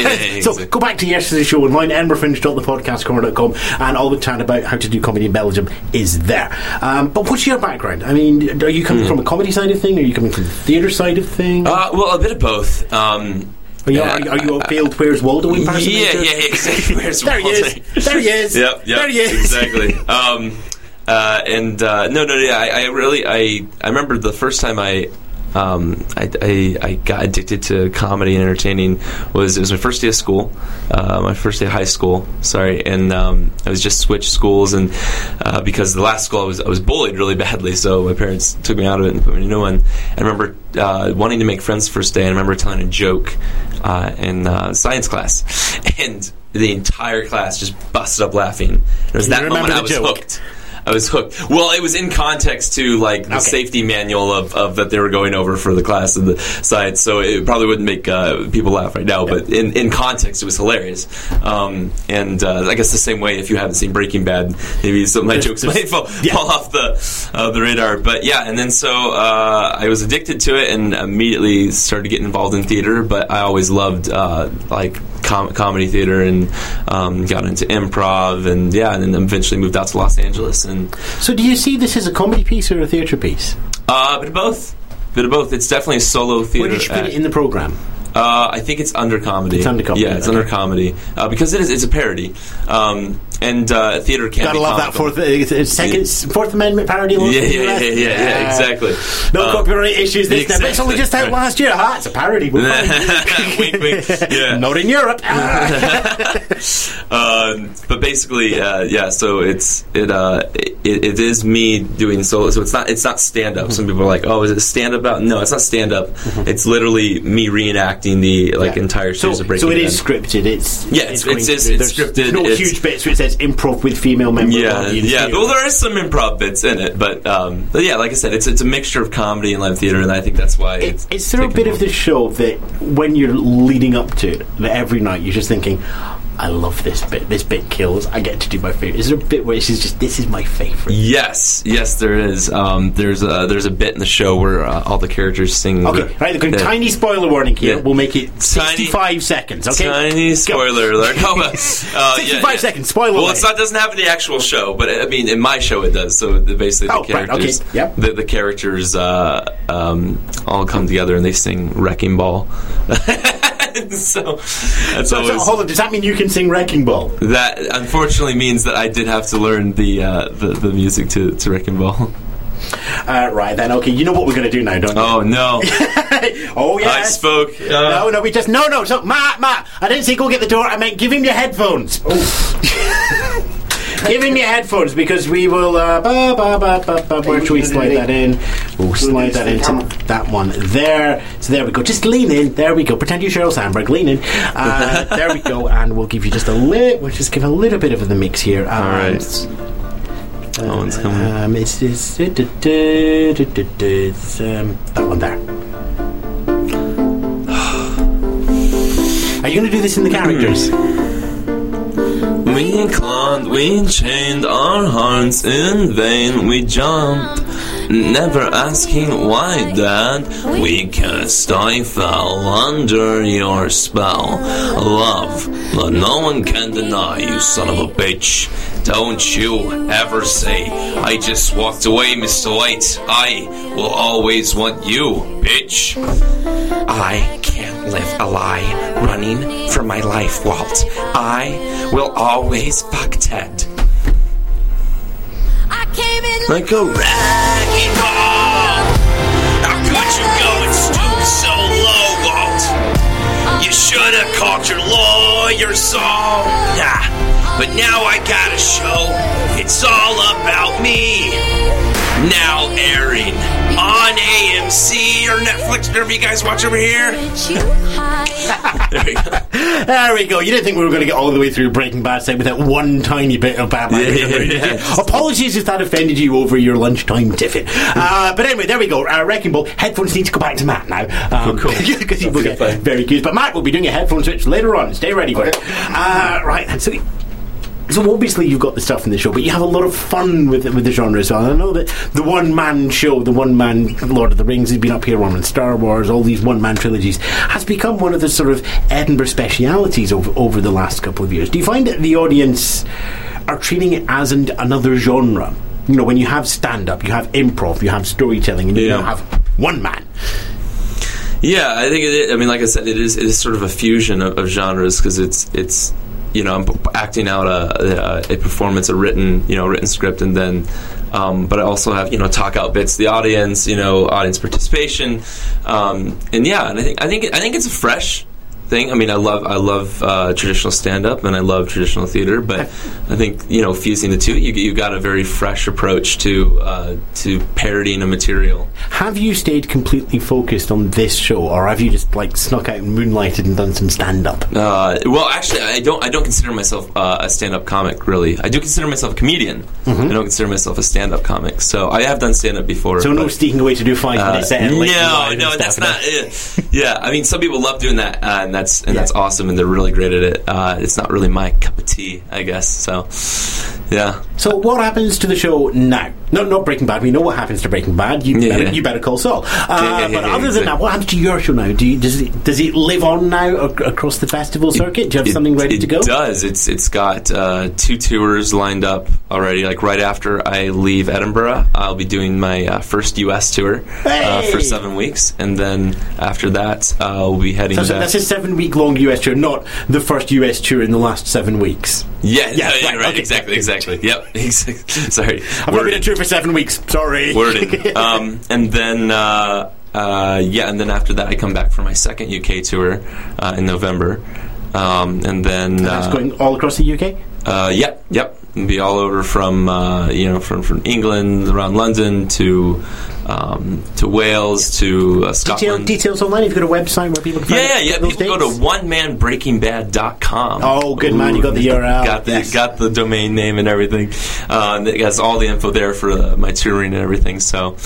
S1: so
S7: exactly.
S1: go back to yesterday's show online, edinburghfringe.thepodcastcorner.com, and all the chat about how to do comedy in Belgium is there. Um, but what's your background? I mean, are you coming from a comedy side of thing? Are you coming from the theatre side of thing?
S7: Uh, well, a bit of both. Um,
S1: are, you, are, are you a failed Where's Waldo
S7: yeah,
S1: impersonator?
S7: yeah, yeah, exactly. Where's
S1: There he is. There he is.
S7: Yep, yep,
S1: There he is.
S7: Exactly. Um, uh, and uh, no, no, yeah, I, I really, I, I remember the first time I, um, I, I, I got addicted to comedy and entertaining was it was my first day of school, uh, my first day of high school. Sorry, and um, I was just switched schools, and uh, because the last school I was I was bullied really badly, so my parents took me out of it and put me in a new one. I remember uh, wanting to make friends the first day, and I remember telling a joke uh, in uh, science class, and the entire class just busted up laughing. It was that moment I was
S1: joke?
S7: hooked. I was hooked. Well, it was in context to like the
S1: Okay.
S7: safety manual of, of that they were going over for the class of the science, so it probably wouldn't make uh, people laugh right now. But in, in context, it was hilarious. Um, and uh, I guess the same way, if you haven't seen Breaking Bad, maybe some of my jokes might fall,
S1: yeah.
S7: fall off the uh, the radar. But yeah, and then so uh, I was addicted to it and immediately started getting involved in theater. But I always loved uh, like com- comedy theater and um, got into improv and yeah, and then eventually moved out to Los Angeles and
S1: So do you see this as a comedy piece or a theatre piece?
S7: uh, bit of both. Bit of both. It's definitely a solo theater.
S1: Where did you put it in the programme?
S7: Uh, I think it's under comedy.
S1: It's under comedy,
S7: Yeah, it's
S1: okay.
S7: under comedy uh, because it is. It's a parody, um, and uh, theater can
S1: Gotta love that fourth, uh, second, Fourth Amendment parody.
S7: Yeah, yeah, yeah, yeah, yeah, exactly.
S1: No
S7: Um,
S1: copyright issues this time. It's only just out last year. Ah, it's a parody.
S7: Wink, wink. Yeah.
S1: Not in Europe.
S7: Um, but basically, uh, yeah. So it's it, uh, it it is me doing solo. So it's not it's not stand up. Some people are like, oh, is it stand up? Out? No, it's not stand up. It's literally me reenacting the like
S1: Yeah.
S7: entire
S1: so,
S7: series of Breaking
S1: so it is scripted. It's
S7: Yeah, it's- it's- it's-
S1: through-
S7: it's scripted,
S1: No
S7: it's-
S1: huge bits where says improv with female members.
S7: Yeah, yeah. Well, there is some improv bits in it, but um, but yeah, like I said, it's it's a mixture of comedy and live theater, and I think that's why
S1: It,
S7: it's.
S1: it's there a bit of the show that when you're leading up to it, that every night you're just thinking, I love this bit. This bit kills. I get to do my favorite. Is there a bit where it's just this is my favorite?
S7: Yes, yes, there is. Um, there's a there's a bit in the show where uh, all the characters sing.
S1: Okay,
S7: the-
S1: right. The tiny spoiler warning here.
S7: Yeah.
S1: We'll make it
S7: Tiny-
S1: 65 seconds. Okay,
S7: Tiny
S1: Go.
S7: spoiler alert. No, uh,
S1: 65
S7: yeah, yeah.
S1: seconds, spoiler
S7: Well, it's not doesn't have in the actual show, but I mean, in my show it does. So the, basically, the
S1: Oh, right, okay,
S7: characters,
S1: yep.
S7: the, the characters uh, um, all come together and they sing "Wrecking Ball." so that's
S1: So, so, hold on. Does that mean you can sing Wrecking Ball?
S7: that. Unfortunately, means that I did have to learn the uh, the, the music to to "Wrecking Ball."
S1: Uh, right then. Okay, you know what we're going to do now, don't you?
S7: Oh no!
S1: oh yes I
S7: spoke. Uh,
S1: No, no, we just no, no. So, Matt, Matt, I didn't say go get the door. I meant give him your headphones. Give him your headphones because we will. Uh, ba, ba, ba, ba, ba, where should we slide that in? We'll slide that into that one there. So there we go. Just lean in. There we go. Pretend you're Sheryl Sandberg. Lean in. Uh, there we go. And we'll give you just a little. We'll just give a little bit of the mix here.
S7: All right.
S1: And,
S7: That one's coming.
S1: Um, it's, it's, du- it's um, that one there. Are you going to do this in the characters?
S7: We clung, we chained our hearts in vain. We jumped, never asking why, Dad. We I fell under your spell. Love, but no one can deny, you son of a bitch. Don't you ever say, I just walked away, Mr. White. I will always want you, bitch. I can't live a lie running for my life, Walt. I will always fuck Ted. Like a wrecking ball. How could you go and stoop so low, Walt? You should have called your lawyer song. Yeah. but now I got a show. It's all about me. Now airing on AMC or Netflix, whatever you guys watch over here. there we go.
S1: There we go. You didn't think we were going to get all the way through Breaking Bad set with that one tiny bit of bad language.
S7: Yeah.
S1: Apologies if that offended you over your lunchtime tiffin. Uh, but anyway, there we go. Uh, Wrecking Ball. Headphones need to go back to Matt now. Um,
S7: Cool, cool.
S1: Because he will
S7: Okay,
S1: get very curious. But Matt will be doing a headphone switch later on. Stay ready for it. Uh, right. So. So obviously you've got the stuff in the show, but you have a lot of fun with with the genre as well. And I know that the one man show, the one man Lord of the Rings, has been up here on Star Wars, all these one man trilogies, has become one of the sort of Edinburgh specialities over over the last couple of years. Do you find that the audience are treating it as an, another genre? You know, when you have stand up, you have improv, you have storytelling, and you
S7: Yeah.
S1: now have one man.
S7: Yeah, I think it. Is, I mean, like I said, it is. It is sort of a fusion of, of genres because it's it's you know I'm acting out a, a, a performance, a written you know written script, and then. Um, but I also have you know talk out bits the audience, you know audience participation, um, and yeah, and I think I think I think it's a fresh thing. I mean, I love I love uh, traditional stand up and I love traditional theater, but I think you know fusing the two, you you got a very fresh approach to uh, to parodying a material.
S1: Have you stayed completely focused on this show, or have you just like snuck out and moonlighted and done some stand up?
S7: Uh, well, actually, I don't. I don't consider myself uh, a stand-up comic. Really, I do consider myself a comedian. I don't consider myself a stand-up comic. So I have done stand-up before.
S1: So no sneaking away to do five
S7: uh,
S1: minutes like,
S7: no, no, that's not. Uh, yeah, I mean, some people love doing that, and that's and that's awesome, and they're really great at it. Uh, it's not really my cup of tea, I guess. So, yeah.
S1: So what happens to the show now? No, not Breaking Bad. We know what happens to Breaking Bad. You,
S7: Yeah,
S1: better,
S7: yeah.
S1: you better call Saul. Uh, but other than that, what happens to your show now? Do you, does it does it live on now across the festival circuit? Do you have
S7: It-
S1: something ready to go?
S7: It does. It's it's got uh, two tours lined up already. Like right after I leave Edinburgh, I'll be doing my uh, first U.S. tour uh,
S1: Hey!
S7: for seven weeks, and then after that, uh, we'll be heading.
S1: That's a,
S7: back.
S1: that's a seven week long US tour, not the first US tour in the last seven weeks.
S7: yeah,
S1: Yeah,
S7: yeah,
S1: right,
S7: right,
S1: okay.
S7: exactly, exactly. Yep, exactly. Sorry,
S1: I've been on tour for seven weeks. Sorry.
S7: wording. um, and then, uh, uh, yeah, and then after that, I come back for my second UK tour uh, in November, um, and then
S1: That's
S7: uh,
S1: going all across the UK.
S7: Uh, yep, yep. Be all over from uh, you know from, from England around London to um, to Wales to uh,
S1: Detail,
S7: Scotland.
S1: details online. If You've got a website where people can find
S7: yeah, yeah, yeah. People go
S1: dates?
S7: to onemanbreakingbad.com.
S1: Oh, good man, you got the URL.
S7: Got the
S1: Yes.
S7: got the domain name and everything. Uh, and it has all the info there for uh, my touring and everything. So,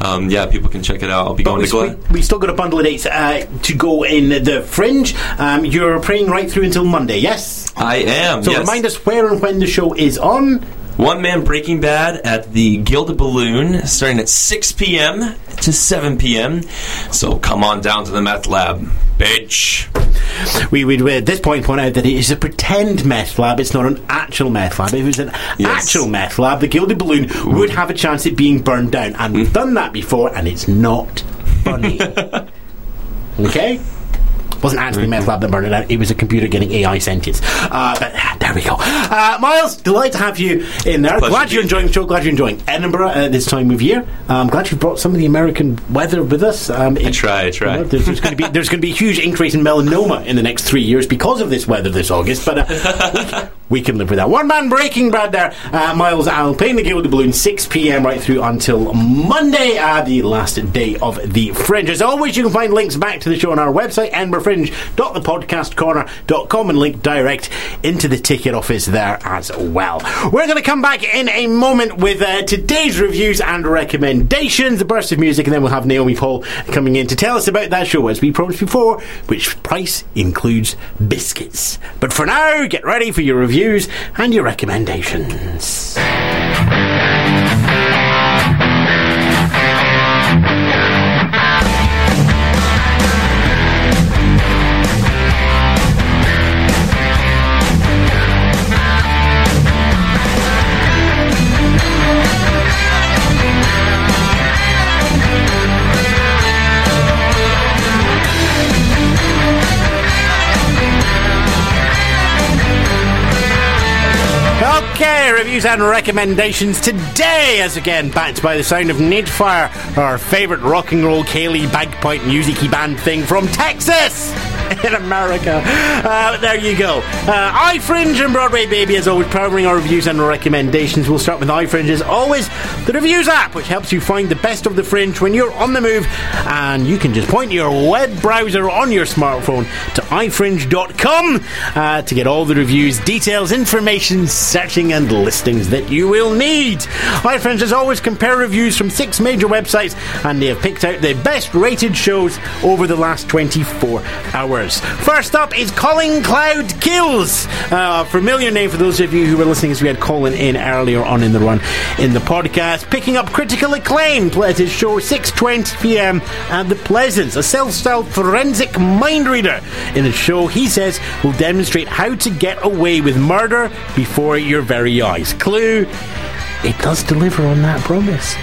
S7: um, yeah, people can check it out. I'll be
S1: But
S7: going
S1: we,
S7: to Glen.
S1: we, still got a bundle of dates uh, to go in the Fringe. Um, you're praying right through until Monday, yes?
S7: I am.
S1: So
S7: yes.
S1: remind us where and when the show is on.
S7: One Man Breaking Bad at the Gilded Balloon, starting at 6 p.m. to 7 p.m. So come on down to the meth lab, bitch.
S1: We would at this point point out that it is a pretend meth lab. It's not an actual meth lab. If it was an
S7: Yes.
S1: actual meth lab, the Gilded Balloon would have a chance at being burned down. And we've hmm. done that before, and it's not funny. okay? Wasn't actually a meth lab that burned it out. It was a computer getting AI sentience. Uh, but there we go. Uh, Miles, delight to have you in there. Glad you're enjoying the show. Glad you're enjoying Edinburgh at this time of year. I'm glad you brought some of the American weather with us. Um,
S7: I try, I try.
S1: you know, there's, there's going to be there's going to be a huge increase in melanoma in the next three years because of this weather this August. But uh, we, we can live with that. One man breaking bad there. Uh, Miles Allen, the Gilded Balloon, 6 p.m. right through until Monday, uh, the last day of the Fringe. As always, you can find links back to the show on our website, edinburghfringe.thepodcastcorner.com, and link direct into the ticket office there as well. We're going to come back in a moment with uh, today's reviews and recommendations, a burst of music, and then we'll have Naomi Paul coming in to tell us about that show, as we promised before, which price includes biscuits. But for now, get ready for your reviews and your recommendations. Okay, reviews and recommendations today, as again backed by the sound of Needfire, our favourite rock and roll ceilidh bagpipe musicy band thing from Texas. in America. Uh, there you go. Uh, iFringe and Broadway Baby, as always, powering our reviews and recommendations. We'll start with iFringe, as always, the reviews app, which helps you find the best of the fringe when you're on the move. And you can just point your web browser on your smartphone to ifringe.com uh, to get all the reviews, details, information, searching, and listings that you will need. iFringe, as always, compare reviews from six major websites, and they have picked out the best rated shows over the last 24 hours. First up is Colin Cloud Kills, uh, a familiar name for those of you who were listening as we had Colin in earlier on in the run in the podcast, picking up critical acclaim at his show 6:20 p.m. at the Pleasance, a self-styled forensic mind reader. In the show, he says will demonstrate how to get away with murder before your very eyes. Clue: it does deliver on that promise.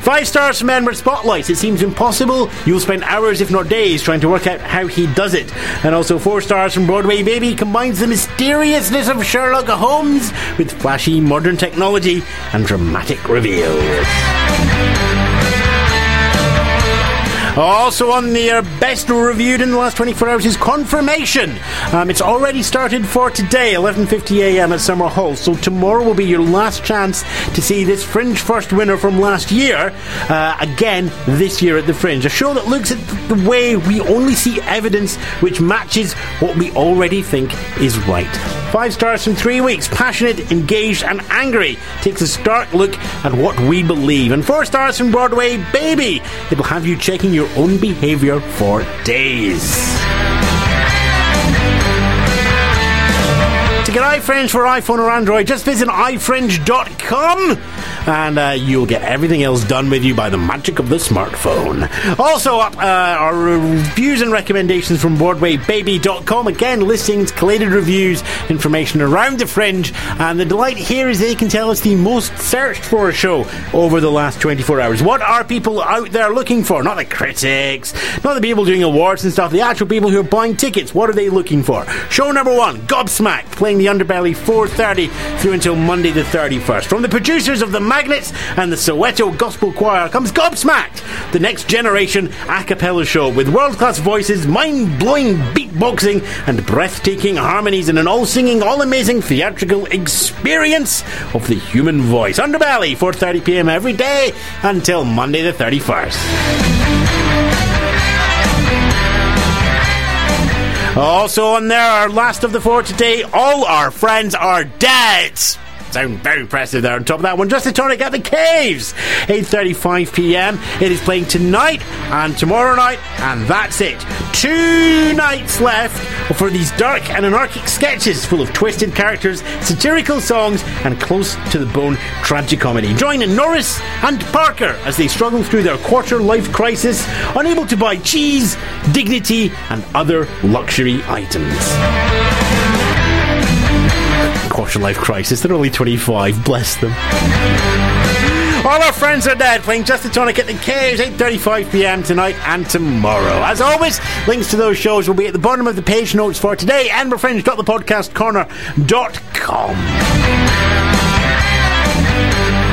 S1: Five stars from Edinburgh Spotlights. It seems impossible. You'll spend hours, if not days, trying to work out how he does it. And also four stars from Broadway Baby combines the mysteriousness of Sherlock Holmes with flashy modern technology and dramatic reveals. Also on the uh, best reviewed in the last 24 hours is Confirmation. Um, it's already started for today, 11.50am at Summerhall. So tomorrow will be your last chance to see this Fringe First winner from last year, uh, again this year at the Fringe. A show that looks at the way we only see evidence which matches what we already think is right. Five stars from three weeks. Passionate, engaged, and angry. Takes a stark look at what we believe. And four stars from Broadway, Baby. It'll have you checking your own behaviour for days. Get iFringe for iPhone or Android, just visit ifringe.com and uh, you'll get everything else done with you by the magic of the smartphone. Also, up uh, our reviews and recommendations from BroadwayBaby.com. Again, listings, collated reviews, information around the fringe. And the delight here is they can tell us the most searched for show over the last 24 hours. What are people out there looking for? Not the critics, not the people doing awards and stuff, the actual people who are buying tickets. What are they looking for? Show number one, Gobsmacked, playing the Underbelly 4.30 through until Monday the 31st. From the producers of the Magnets and the Soweto Gospel Choir comes Gobsmacked, the next generation a cappella show with world class voices, mind blowing beatboxing, and breathtaking harmonies in an all singing, all amazing theatrical experience of the human voice. Underbelly, 4:30 p.m. every day until Monday the 31st. Also on there, our last of the four today, all our friends are dead. Sound very impressive there on top of that one. Just a tonic at the Caves, 8:35 p.m. It is playing tonight and tomorrow night, and that's it. Two nights left for these dark and anarchic sketches full of twisted characters, satirical songs, and close to the bone tragicomedy. Join Norris and Parker as they struggle through their quarter life crisis, unable to buy cheese, dignity, and other luxury items quarter life crisis. They're only 25, bless them. All our friends are dead, playing Just Tonic at the Caves, 8.35 pm tonight and tomorrow. As always, links to those shows will be at the bottom of the page notes for today, edinburghfringe.thepodcastcorner.com.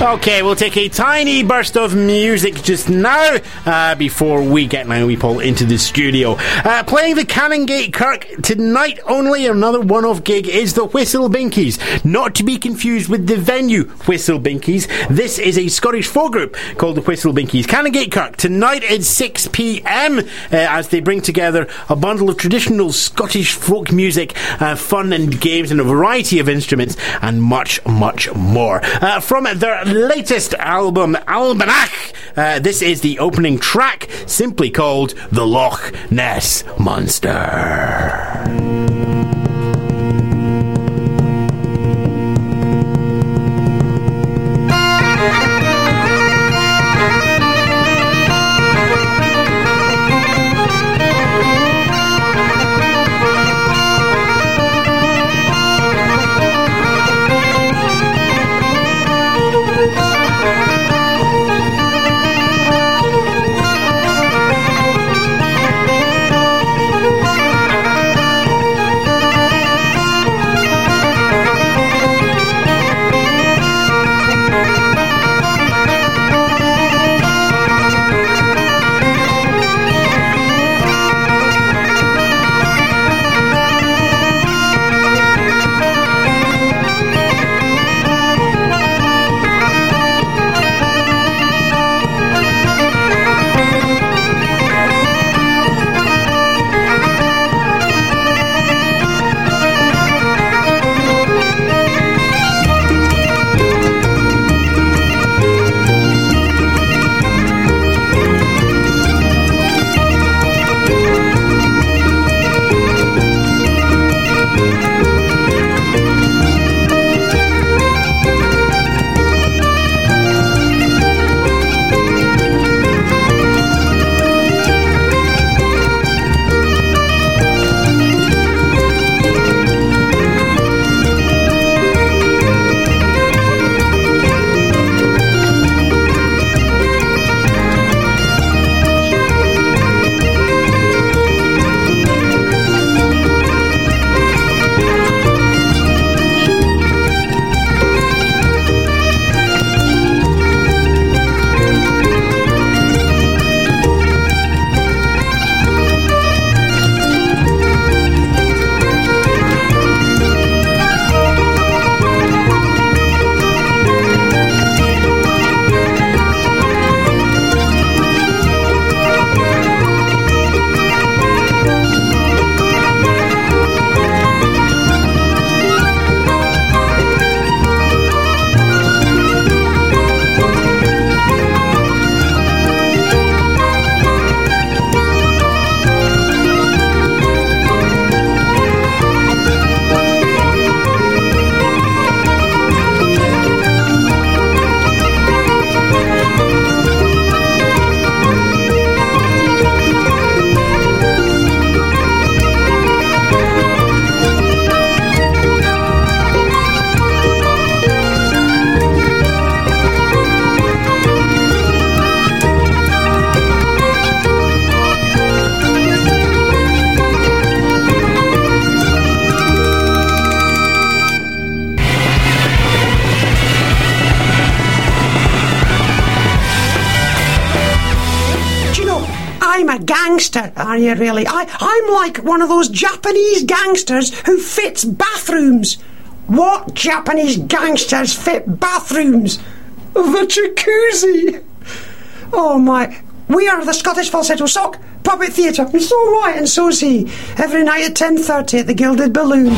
S1: Okay, we'll take a tiny burst of music just now uh, before we get Naomi Paul into the studio. Uh, playing the Canongate Kirk tonight only, another one off gig is the Whistle Binkies. Not to be confused with the venue Whistle Binkies. This is a Scottish folk group called the Whistle Binkies. Canongate Kirk tonight at 6 pm uh, as they bring together a bundle of traditional Scottish folk music, uh, fun and games, and a variety of instruments, and much, much more. Uh, from their latest album, Almanach. Uh, this is the opening track, simply called The Loch Ness Monster.
S8: You really? I, I'm like one of those Japanese gangsters who fits bathrooms. What Japanese gangsters fit bathrooms? The jacuzzi. Oh my. We are the Scottish Falsetto Sock Puppet Theatre. And so am I, and so's he. Every night at 10.30 at the Gilded Balloon.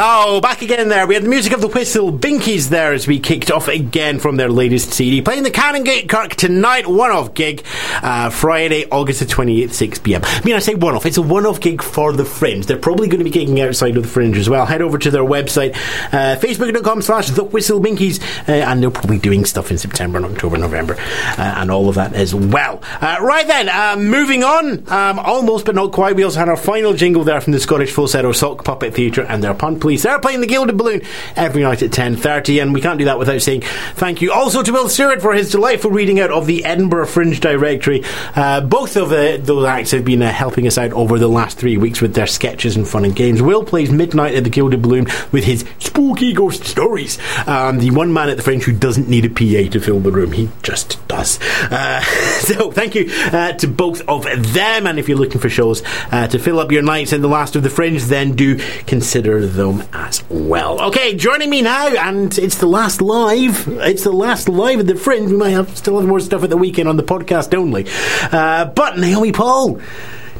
S1: Oh, back again there. We had the music of the whistle Binkies there as we kicked off again from their latest CD. Playing the Canongate Kirk tonight, one off gig, uh, Friday, August the 28th, 6 pm. I mean, I say one off, it's a one off gig for the Fringe. They're probably going to be gigging outside of the Fringe as well. Head over to their website, uh, facebook.com slash the whistle Binkies, uh, and they're probably doing stuff in September and October, November, uh, and all of that as well. Uh, right then, uh, moving on, um, almost but not quite, we also had our final jingle there from the Scottish Falsetto Sock Puppet Theatre and their Pun Police. They're playing the Gilded Balloon every night at 10.30 and we can't do that without saying thank you also to Will Stewart for his delightful reading out of the Edinburgh Fringe Directory. Uh, both of uh, those acts have been uh, helping us out over the last three weeks with their sketches and fun and games. Will plays Midnight at the Gilded Balloon with his spooky ghost stories. Um, the one man at the Fringe who doesn't need a PA to fill the room. He just does. Uh, so thank you uh, to both of them and if you're looking for shows uh, to fill up your nights in the last of the Fringe then do consider them as well. Okay, joining me now, and it's the last live. It's the last live at the Fringe. We might have still have more stuff at the weekend on the podcast only. Uh, but Naomi Paul,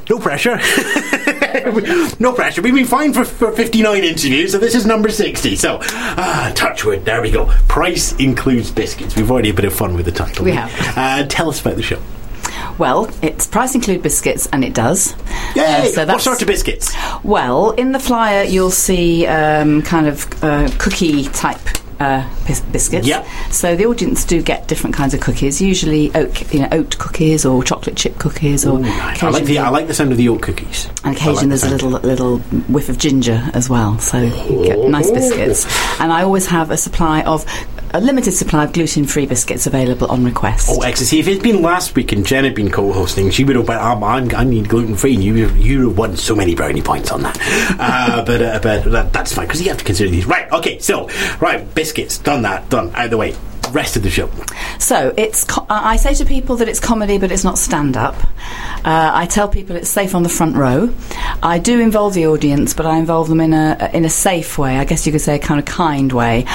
S1: no pressure. no pressure. We've been fine for, for 59 interviews, so this is number 60. So, ah, touchwood. There we go. Price includes biscuits. We've already had a bit of fun with the title.
S9: We have.
S1: Uh, tell us about the show.
S9: Well, it's price include biscuits, and it does.
S1: Yay!
S9: Uh, so
S1: what sort of biscuits?
S9: Well, in the flyer, you'll see um, kind of uh, cookie type. Uh, bis- biscuits.
S1: Yep.
S9: So the audience do get different kinds of cookies. Usually oat, you know, oat cookies or chocolate chip cookies, or
S1: Ooh, I like the I like the sound of the oat cookies.
S9: and occasionally
S1: like
S9: there's a little little whiff of ginger as well, so you get nice biscuits. And I always have a supply of a limited supply of gluten-free biscuits available on request.
S1: Oh, excellent. See, if it'd been last week and Jen had been co-hosting, she would have went, um, I'm, I need gluten-free, and you, you would have won so many brownie points on that. uh, but uh, but that, that's fine, because you have to consider these. Right, okay, so, right, biscuits, done that, done, out of the way. Rest of the show.
S9: So it's. Co- I I say to people that it's comedy, but it's not stand-up. Uh, I tell people it's safe on the front row. I do involve the audience, but I involve them in a in a safe way. I guess you could say a kind of kind way.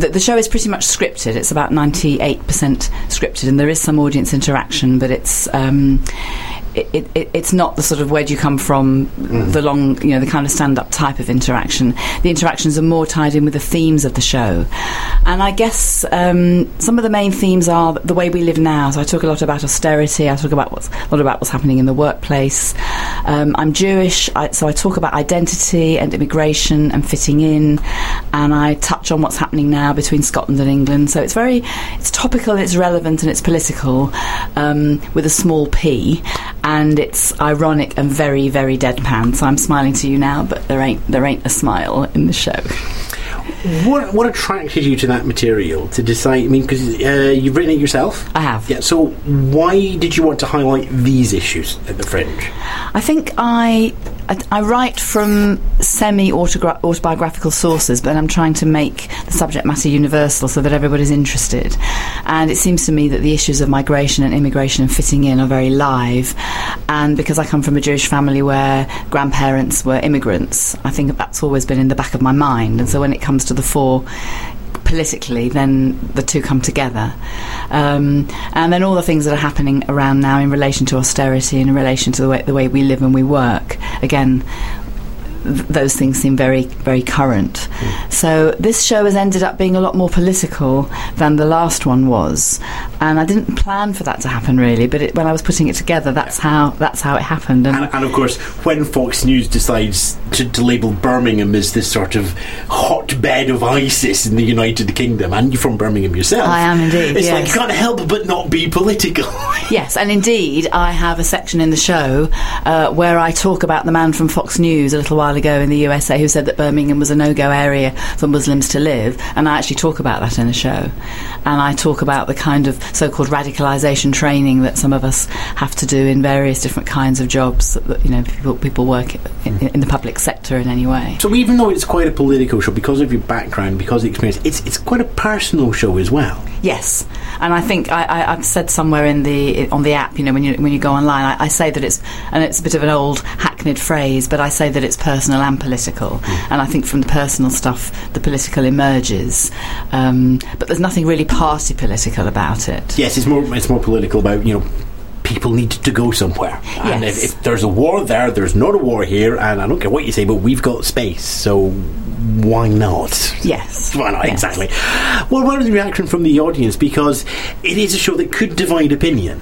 S9: The, the show is pretty much scripted. It's about ninety-eight percent scripted, and there is some audience interaction, but it's. Um, it, it, it- it's not the sort of where do you come from, the long, you know, the kind of stand up type of interaction. The interactions are more tied in with the themes of the show. And I guess um, some of the main themes are the way we live now. So I talk a lot about austerity, I talk about what's, a lot about what's happening in the workplace. Um, I'm Jewish, I, so I talk about identity and immigration and fitting in. And I touch on what's happening now between Scotland and England. So it's very, it's topical, it's relevant, and it's political um, with a small p and it's ironic and very, very deadpan. So I'm smiling to you now, but there ain't there ain't a smile in the show.
S1: What what attracted you to that material to decide? I mean, because uh, you've written it yourself.
S9: I have.
S1: Yeah. So why did you want to highlight these issues at the Fringe?
S9: I think I I, write from semi autobiographical sources, but I'm trying to make the subject matter universal so that everybody's interested. And it seems to me that the issues of migration and immigration and fitting in are very live. And because I come from a Jewish family where grandparents were immigrants, I think that's always been in the back of my mind. And so when it comes to the fore, politically, then the two come together. Um, and then all the things that are happening around now in relation to austerity and in relation to the way, the way we live and we work. Again, th- those things seem very, very current. So this show has ended up being a lot more political than the last one was, and I didn't plan for that to happen really. But it, when I was putting it together, that's how that's how it happened. And,
S1: And, and of course, when Fox News decides to, to label Birmingham as this sort of hotbed of ISIS in the United Kingdom, and you're from Birmingham yourself,
S9: I am indeed,
S1: It's like you can't help but not be political.
S9: Yes, and indeed, I have a section in the show uh, where I talk about the man from Fox News a little while ago in the USA who said that Birmingham was a no go area for Muslims to live, and I actually talk about that in the show. And I talk about the kind of so called radicalisation training that some of us have to do in various different kinds of jobs that, that, you know, people, people work in, hmm. in the public sector in any way.
S1: so even though it's quite a political show, because of your background, because of the experience, it's it's quite a personal show as well.
S9: Yes, and I think I, I, I've said somewhere in the on the app, you know, when you when you go online, I, I say that it's and it's a bit of an old hackneyed phrase, but I say that it's personal and political, and I think from the personal stuff, the political emerges, um, but there's nothing really party political about it.
S1: Yes, it's more it's more political about you know people need to go somewhere, and
S9: Yes.
S1: if, if there's a war there, there's not a war here, and I don't care what you say, but we've got space, so why not?
S9: Yes,
S1: Why not?
S9: Yes.
S1: Exactly. Well, what was the reaction from the audience? Because it is a show that could divide opinion.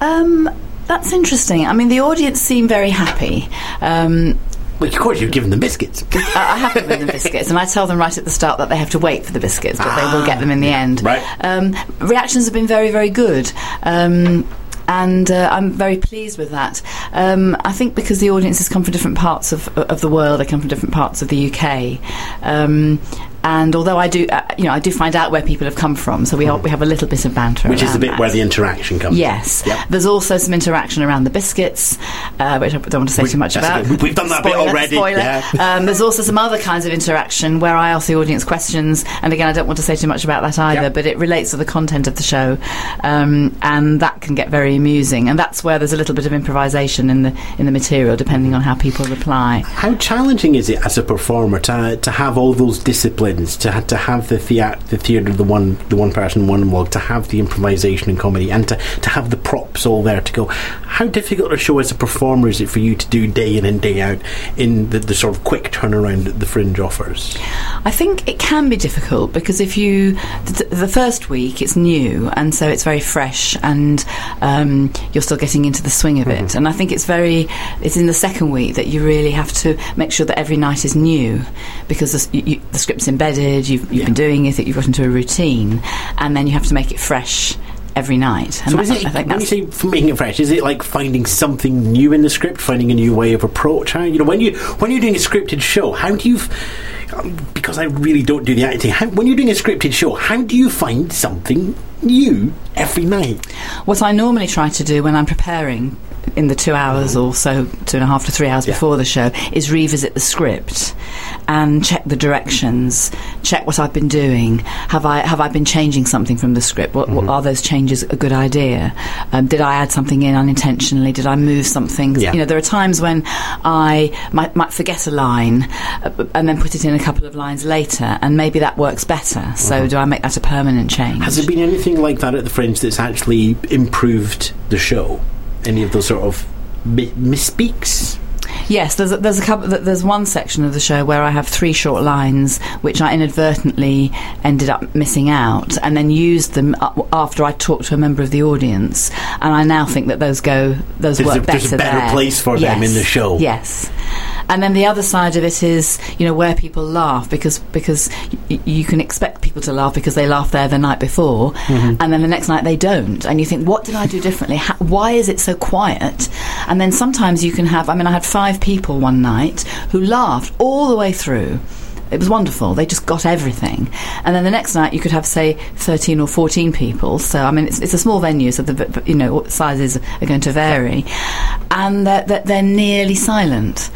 S9: Um, that's interesting. I mean, the audience seem very happy. Um,
S1: Well, of course, you've given them biscuits.
S9: I have given them biscuits, and I tell them right at the start that they have to wait for the biscuits, but they will get them in the end.
S1: Right.
S9: Um, reactions have been very, very good. Um, and uh, I'm very pleased with that. Um, I think because the audiences come from different parts of, of the world, they come from different parts of the UK. Um, and although I do, uh, you know, I do find out where people have come from, so we, are, we have a little bit of banter.
S1: Which is the bit
S9: that.
S1: where the interaction comes.
S9: Yes.
S1: Yep.
S9: There's also some interaction around the biscuits, uh, which I don't want to say
S1: We-
S9: too much about.
S1: We- we've done that bit already,
S9: Spoiler.
S1: yeah.
S9: Um, there's also some other kinds of interaction where I ask the audience questions, and again, I don't want to say too much about that either,
S1: Yep.
S9: but it relates to the content of the show, um, and that can get very amusing. And that's where there's a little bit of improvisation in the in the material, depending on how people reply.
S1: How challenging is it as a performer to to have all those disciplines, to to have the theat- the theatre, the one the one person one monologue, to have the improvisation and comedy, and to, to have the props all there to go? How difficult a show as a performer is it for you to do day in and day out in the, the sort of quick turnaround that the Fringe offers?
S9: I think it can be difficult because if you the, the first week it's new and so it's very fresh and um, you're still getting into the swing of it. And I think it's very it's in the second week that you really have to make sure that every night is new because the, you, the script's embedded. You've, you've been doing it. You've got into a routine, and then you have to make it fresh every night. And
S1: So is it,
S9: I think
S1: when you say making it fresh, is it like finding something new in the script, finding a new way of approach? How, you know, when you when you're doing a scripted show, how do you? F- um, because I really don't do the acting. How, when you're doing a scripted show, how do you find something new every night?
S9: What I normally try to do when I'm preparing in the two hours or so, two and a half to three hours
S1: Yeah.
S9: before the show, is revisit the script and check the directions, check what I've been doing. Have I have I been changing something from the script? What, what are those changes a good idea? Um, did I add something in unintentionally? Did I move something?
S1: Yeah.
S9: You know, there are times when I might, might forget a line uh, and then put it in a couple of lines later, and maybe that works better. So, do I make that a permanent change?
S1: Has there been anything like that at the Fringe that's actually improved the show? Any of those sort of mi- misspeaks?
S9: Yes, there's a, there's a couple. There's one section of the show where I have three short lines which I inadvertently ended up missing out, and then used them after I talked to a member of the audience. And I now think that those go those
S1: There's
S9: work
S1: a-
S9: better.
S1: there's a better
S9: there.
S1: place for them in the show.
S9: Yes. And then the other side of it is, you know, where people laugh because because y- you can expect people to laugh because they laughed there the night before,
S1: Mm-hmm.
S9: and then the next night they don't, and you think, what did I do differently? How, why is it so quiet? And then sometimes you can have. I mean, I had five people one night who laughed all the way through. It was wonderful. They just got everything. And then the next night, you could have, say, 13 or 14 people. So, I mean, it's, it's a small venue, so the you know sizes are going to vary. And they're, they're, they're nearly silent.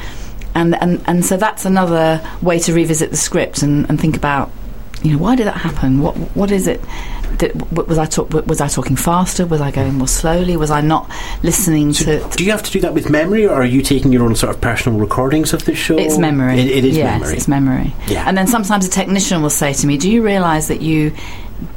S9: And, and, and so that's another way to revisit the script and, and think about, you know, why did that happen? What What is it? Did, was I talk, was I talking faster? Was I going more slowly? Was I not listening to?
S1: Do you have to do that with memory, or are you taking your own sort of personal recordings of the show?
S9: It's memory.
S1: It, it is
S9: yes,
S1: memory.
S9: it's memory.
S1: Yeah.
S9: And then sometimes a technician will say to me, "Do you realise that you?"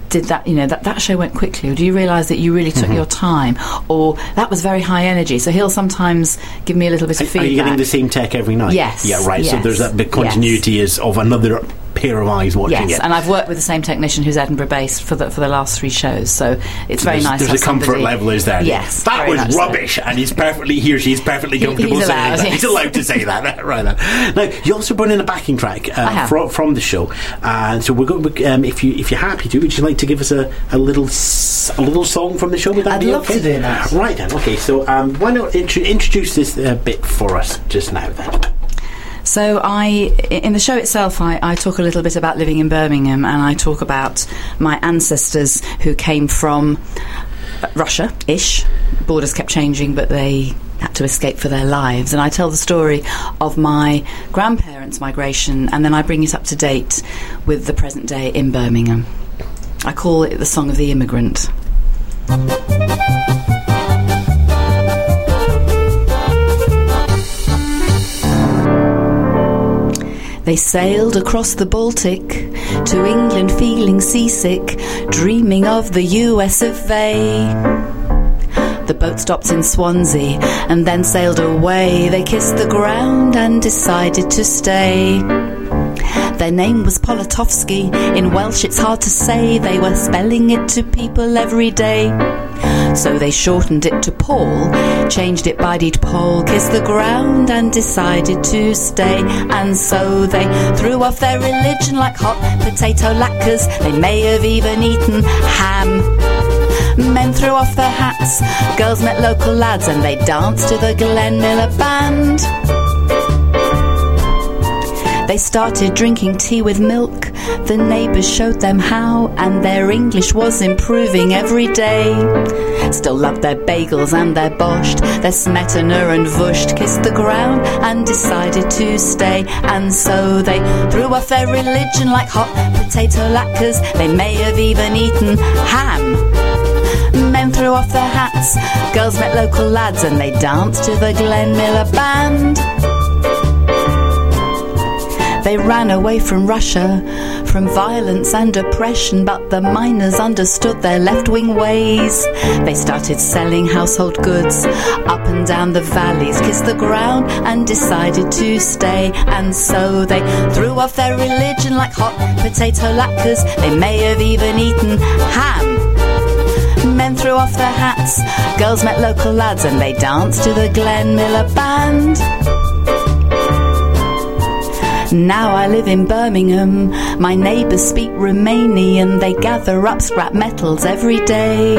S9: Did that, you know, that, that show went quickly, or do you realise that you really
S1: Mm-hmm.
S9: took your time, or that was very high energy? So he'll sometimes give me a little bit
S1: Are,
S9: of
S1: are
S9: feedback.
S1: you getting the same tech every night?
S9: Yes,
S1: Yeah, right. So there's that big
S9: yes.
S1: continuity is of another pair of eyes watching
S9: Yes,
S1: it.
S9: and I've worked with the same technician who's Edinburgh based for the for the last three shows, so it's very
S1: there's,
S9: nice.
S1: There's
S9: to
S1: a
S9: have
S1: comfort
S9: somebody-
S1: level is there.
S9: Yes,
S1: that
S9: very
S1: was
S9: much so.
S1: rubbish, and he's perfectly he or she's perfectly comfortable
S9: he's
S1: saying
S9: allowed,
S1: that.
S9: yes.
S1: He's allowed to say that. right then. Now you also brought in a backing track uh, from, from the show, and so we're going. Um, if you if you're happy to, would you like to give us a, a little s- a little song from the show? Would that
S8: I'd
S1: be
S8: love
S1: okay?
S8: to do that.
S1: Right then. Okay. So um, why not intro- introduce this uh, bit for us just now then?
S9: So I, in the show itself, I, I talk a little bit about living in Birmingham, and I talk about my ancestors who came from Russia-ish. Borders kept changing, but they had to escape for their lives. And I tell the story of my grandparents' migration, and then I bring it up to date with the present day in Birmingham. I call it the Song of the Immigrant. They sailed across the Baltic to England feeling seasick, dreaming of the US of A. The boat stopped in Swansea and then sailed away. They kissed the ground and decided to stay. Their name was Politovsky. In Welsh, it's hard to say. They were spelling it to people every day. So they shortened it to Paul, changed it by deed Paul, kissed the ground and decided to stay. And so they threw off their religion like hot potato latkes. They may have even eaten ham. Men threw off their hats, girls met local lads, and they danced to the Glenn Miller band. They started drinking tea with milk. The neighbours showed them how, and their English was improving every day. Still loved their bagels and their borscht, their smetana and vusht. Kissed the ground and decided to stay. And so they threw off their religion like hot potato latkes. They may have even eaten ham. Men threw off their hats, girls met local lads, and they danced to the Glenn Miller band. They ran away from Russia, from violence and oppression, but the miners understood their left wing ways. They started selling household goods up and down the valleys, kissed the ground and decided to stay. And so they threw off their religion like hot potato latkes. They may have even eaten ham. Men threw off their hats, girls met local lads, and they danced to the Glenn Miller band. Now I live in Birmingham. My neighbours speak Romanian. They gather up scrap metals every day.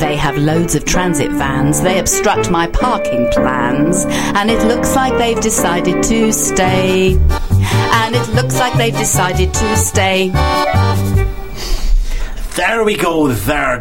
S9: They have loads of transit vans. They obstruct my parking plans. And it looks like they've decided to stay. And it looks like they've decided to stay.
S1: There we go. There,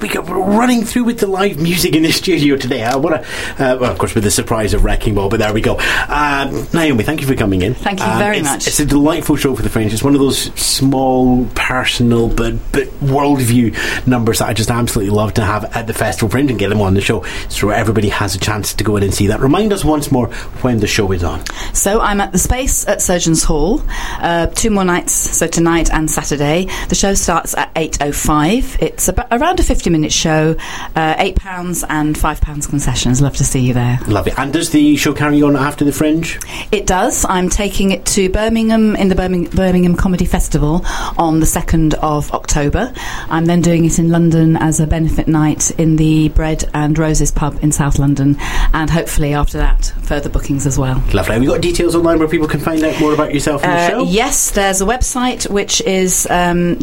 S1: we go running through with the live music in the studio today. I want to, uh, well, of course, with the surprise of Wrecking Ball, but there we go. Um, Naomi, thank you for coming in.
S9: Thank you
S1: Um,
S9: very
S1: it's,
S9: much.
S1: It's a delightful show for the Fringe. It's one of those small, personal, but but worldview numbers that I just absolutely love to have at the Festival Fringe and get them on the show, so everybody has a chance to go in and see that. Remind us once more when the show is on.
S9: So I'm at the Space at Surgeons Hall. Uh, two more nights, so tonight and Saturday. The show starts at 8.05. It's about, around a 50-minute show. Uh, £8 and £5 concessions. Love to see you there.
S1: Love it. And does the show carry on after the Fringe?
S9: It does. I'm taking it to Birmingham in the Birmingham, Birmingham Comedy Festival on the 2nd of October. I'm then doing it in London as a benefit night in the Bread and Roses pub in South London. And hopefully after that, further bookings as well.
S1: Lovely. Have you got details online where people can find out more about yourself and the
S9: Uh,
S1: show?
S9: yes, there's a website which is um,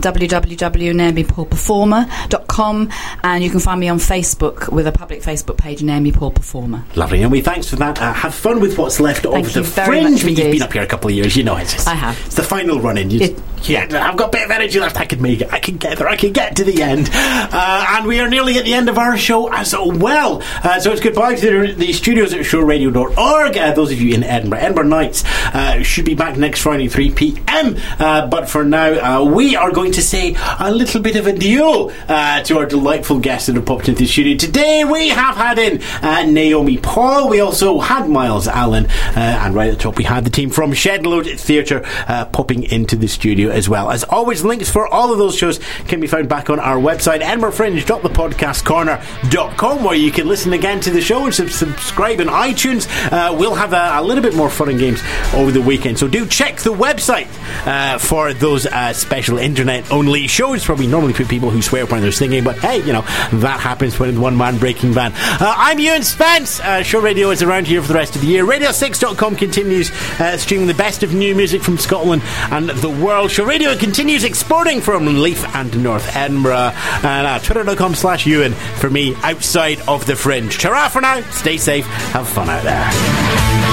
S9: www.naomipaulperformer.com and you can find me on Facebook with a public Facebook page, Naomi Paul Performer.
S1: Lovely, Naomi. Thanks for that. Uh, have fun with what's left
S9: Thank
S1: of the fringe. You've been up here a couple of years. You know it's.
S9: I have.
S1: It's the final run in. Yeah, I've got a bit of energy left. I can make it. I can get there. I can get to the end. Uh, and we are nearly at the end of our show as well. Uh, so it's goodbye to the, the studios at shoreradio.org. Uh, those of you in Edinburgh, Edinburgh Nights uh, should be back next Friday, 3 p.m. Uh, but for now, uh, we are going to say a little bit of adieu uh, to our delightful guests that have popped into the studio. Today we have had in Naomi Paul. We also had Miles Allen. And right at the top, we had the team from Shedload Theatre popping into the studio as well. As always, links for all of those shows can be found back on our website, edinburghfringe.thepodcastcorner.com, where you can listen again to the show and sub- subscribe on iTunes. Uh, we'll have a, a little bit more fun and games over the weekend. So do check the website uh, for those uh, special internet only shows where we normally put people who swear when they're singing, but hey, you know, that happens when one man breaking band. Uh, I'm Ewan Spence. Uh, Shore Radio is around here for the rest of the year. Radio6.com continues uh, streaming the best of new music from Scotland and the world. Shore radio continues exporting from Leith and North Edinburgh. And uh, twitter.com slash Ewan for me outside of the fringe. Ta for now. Stay safe. Have fun out there.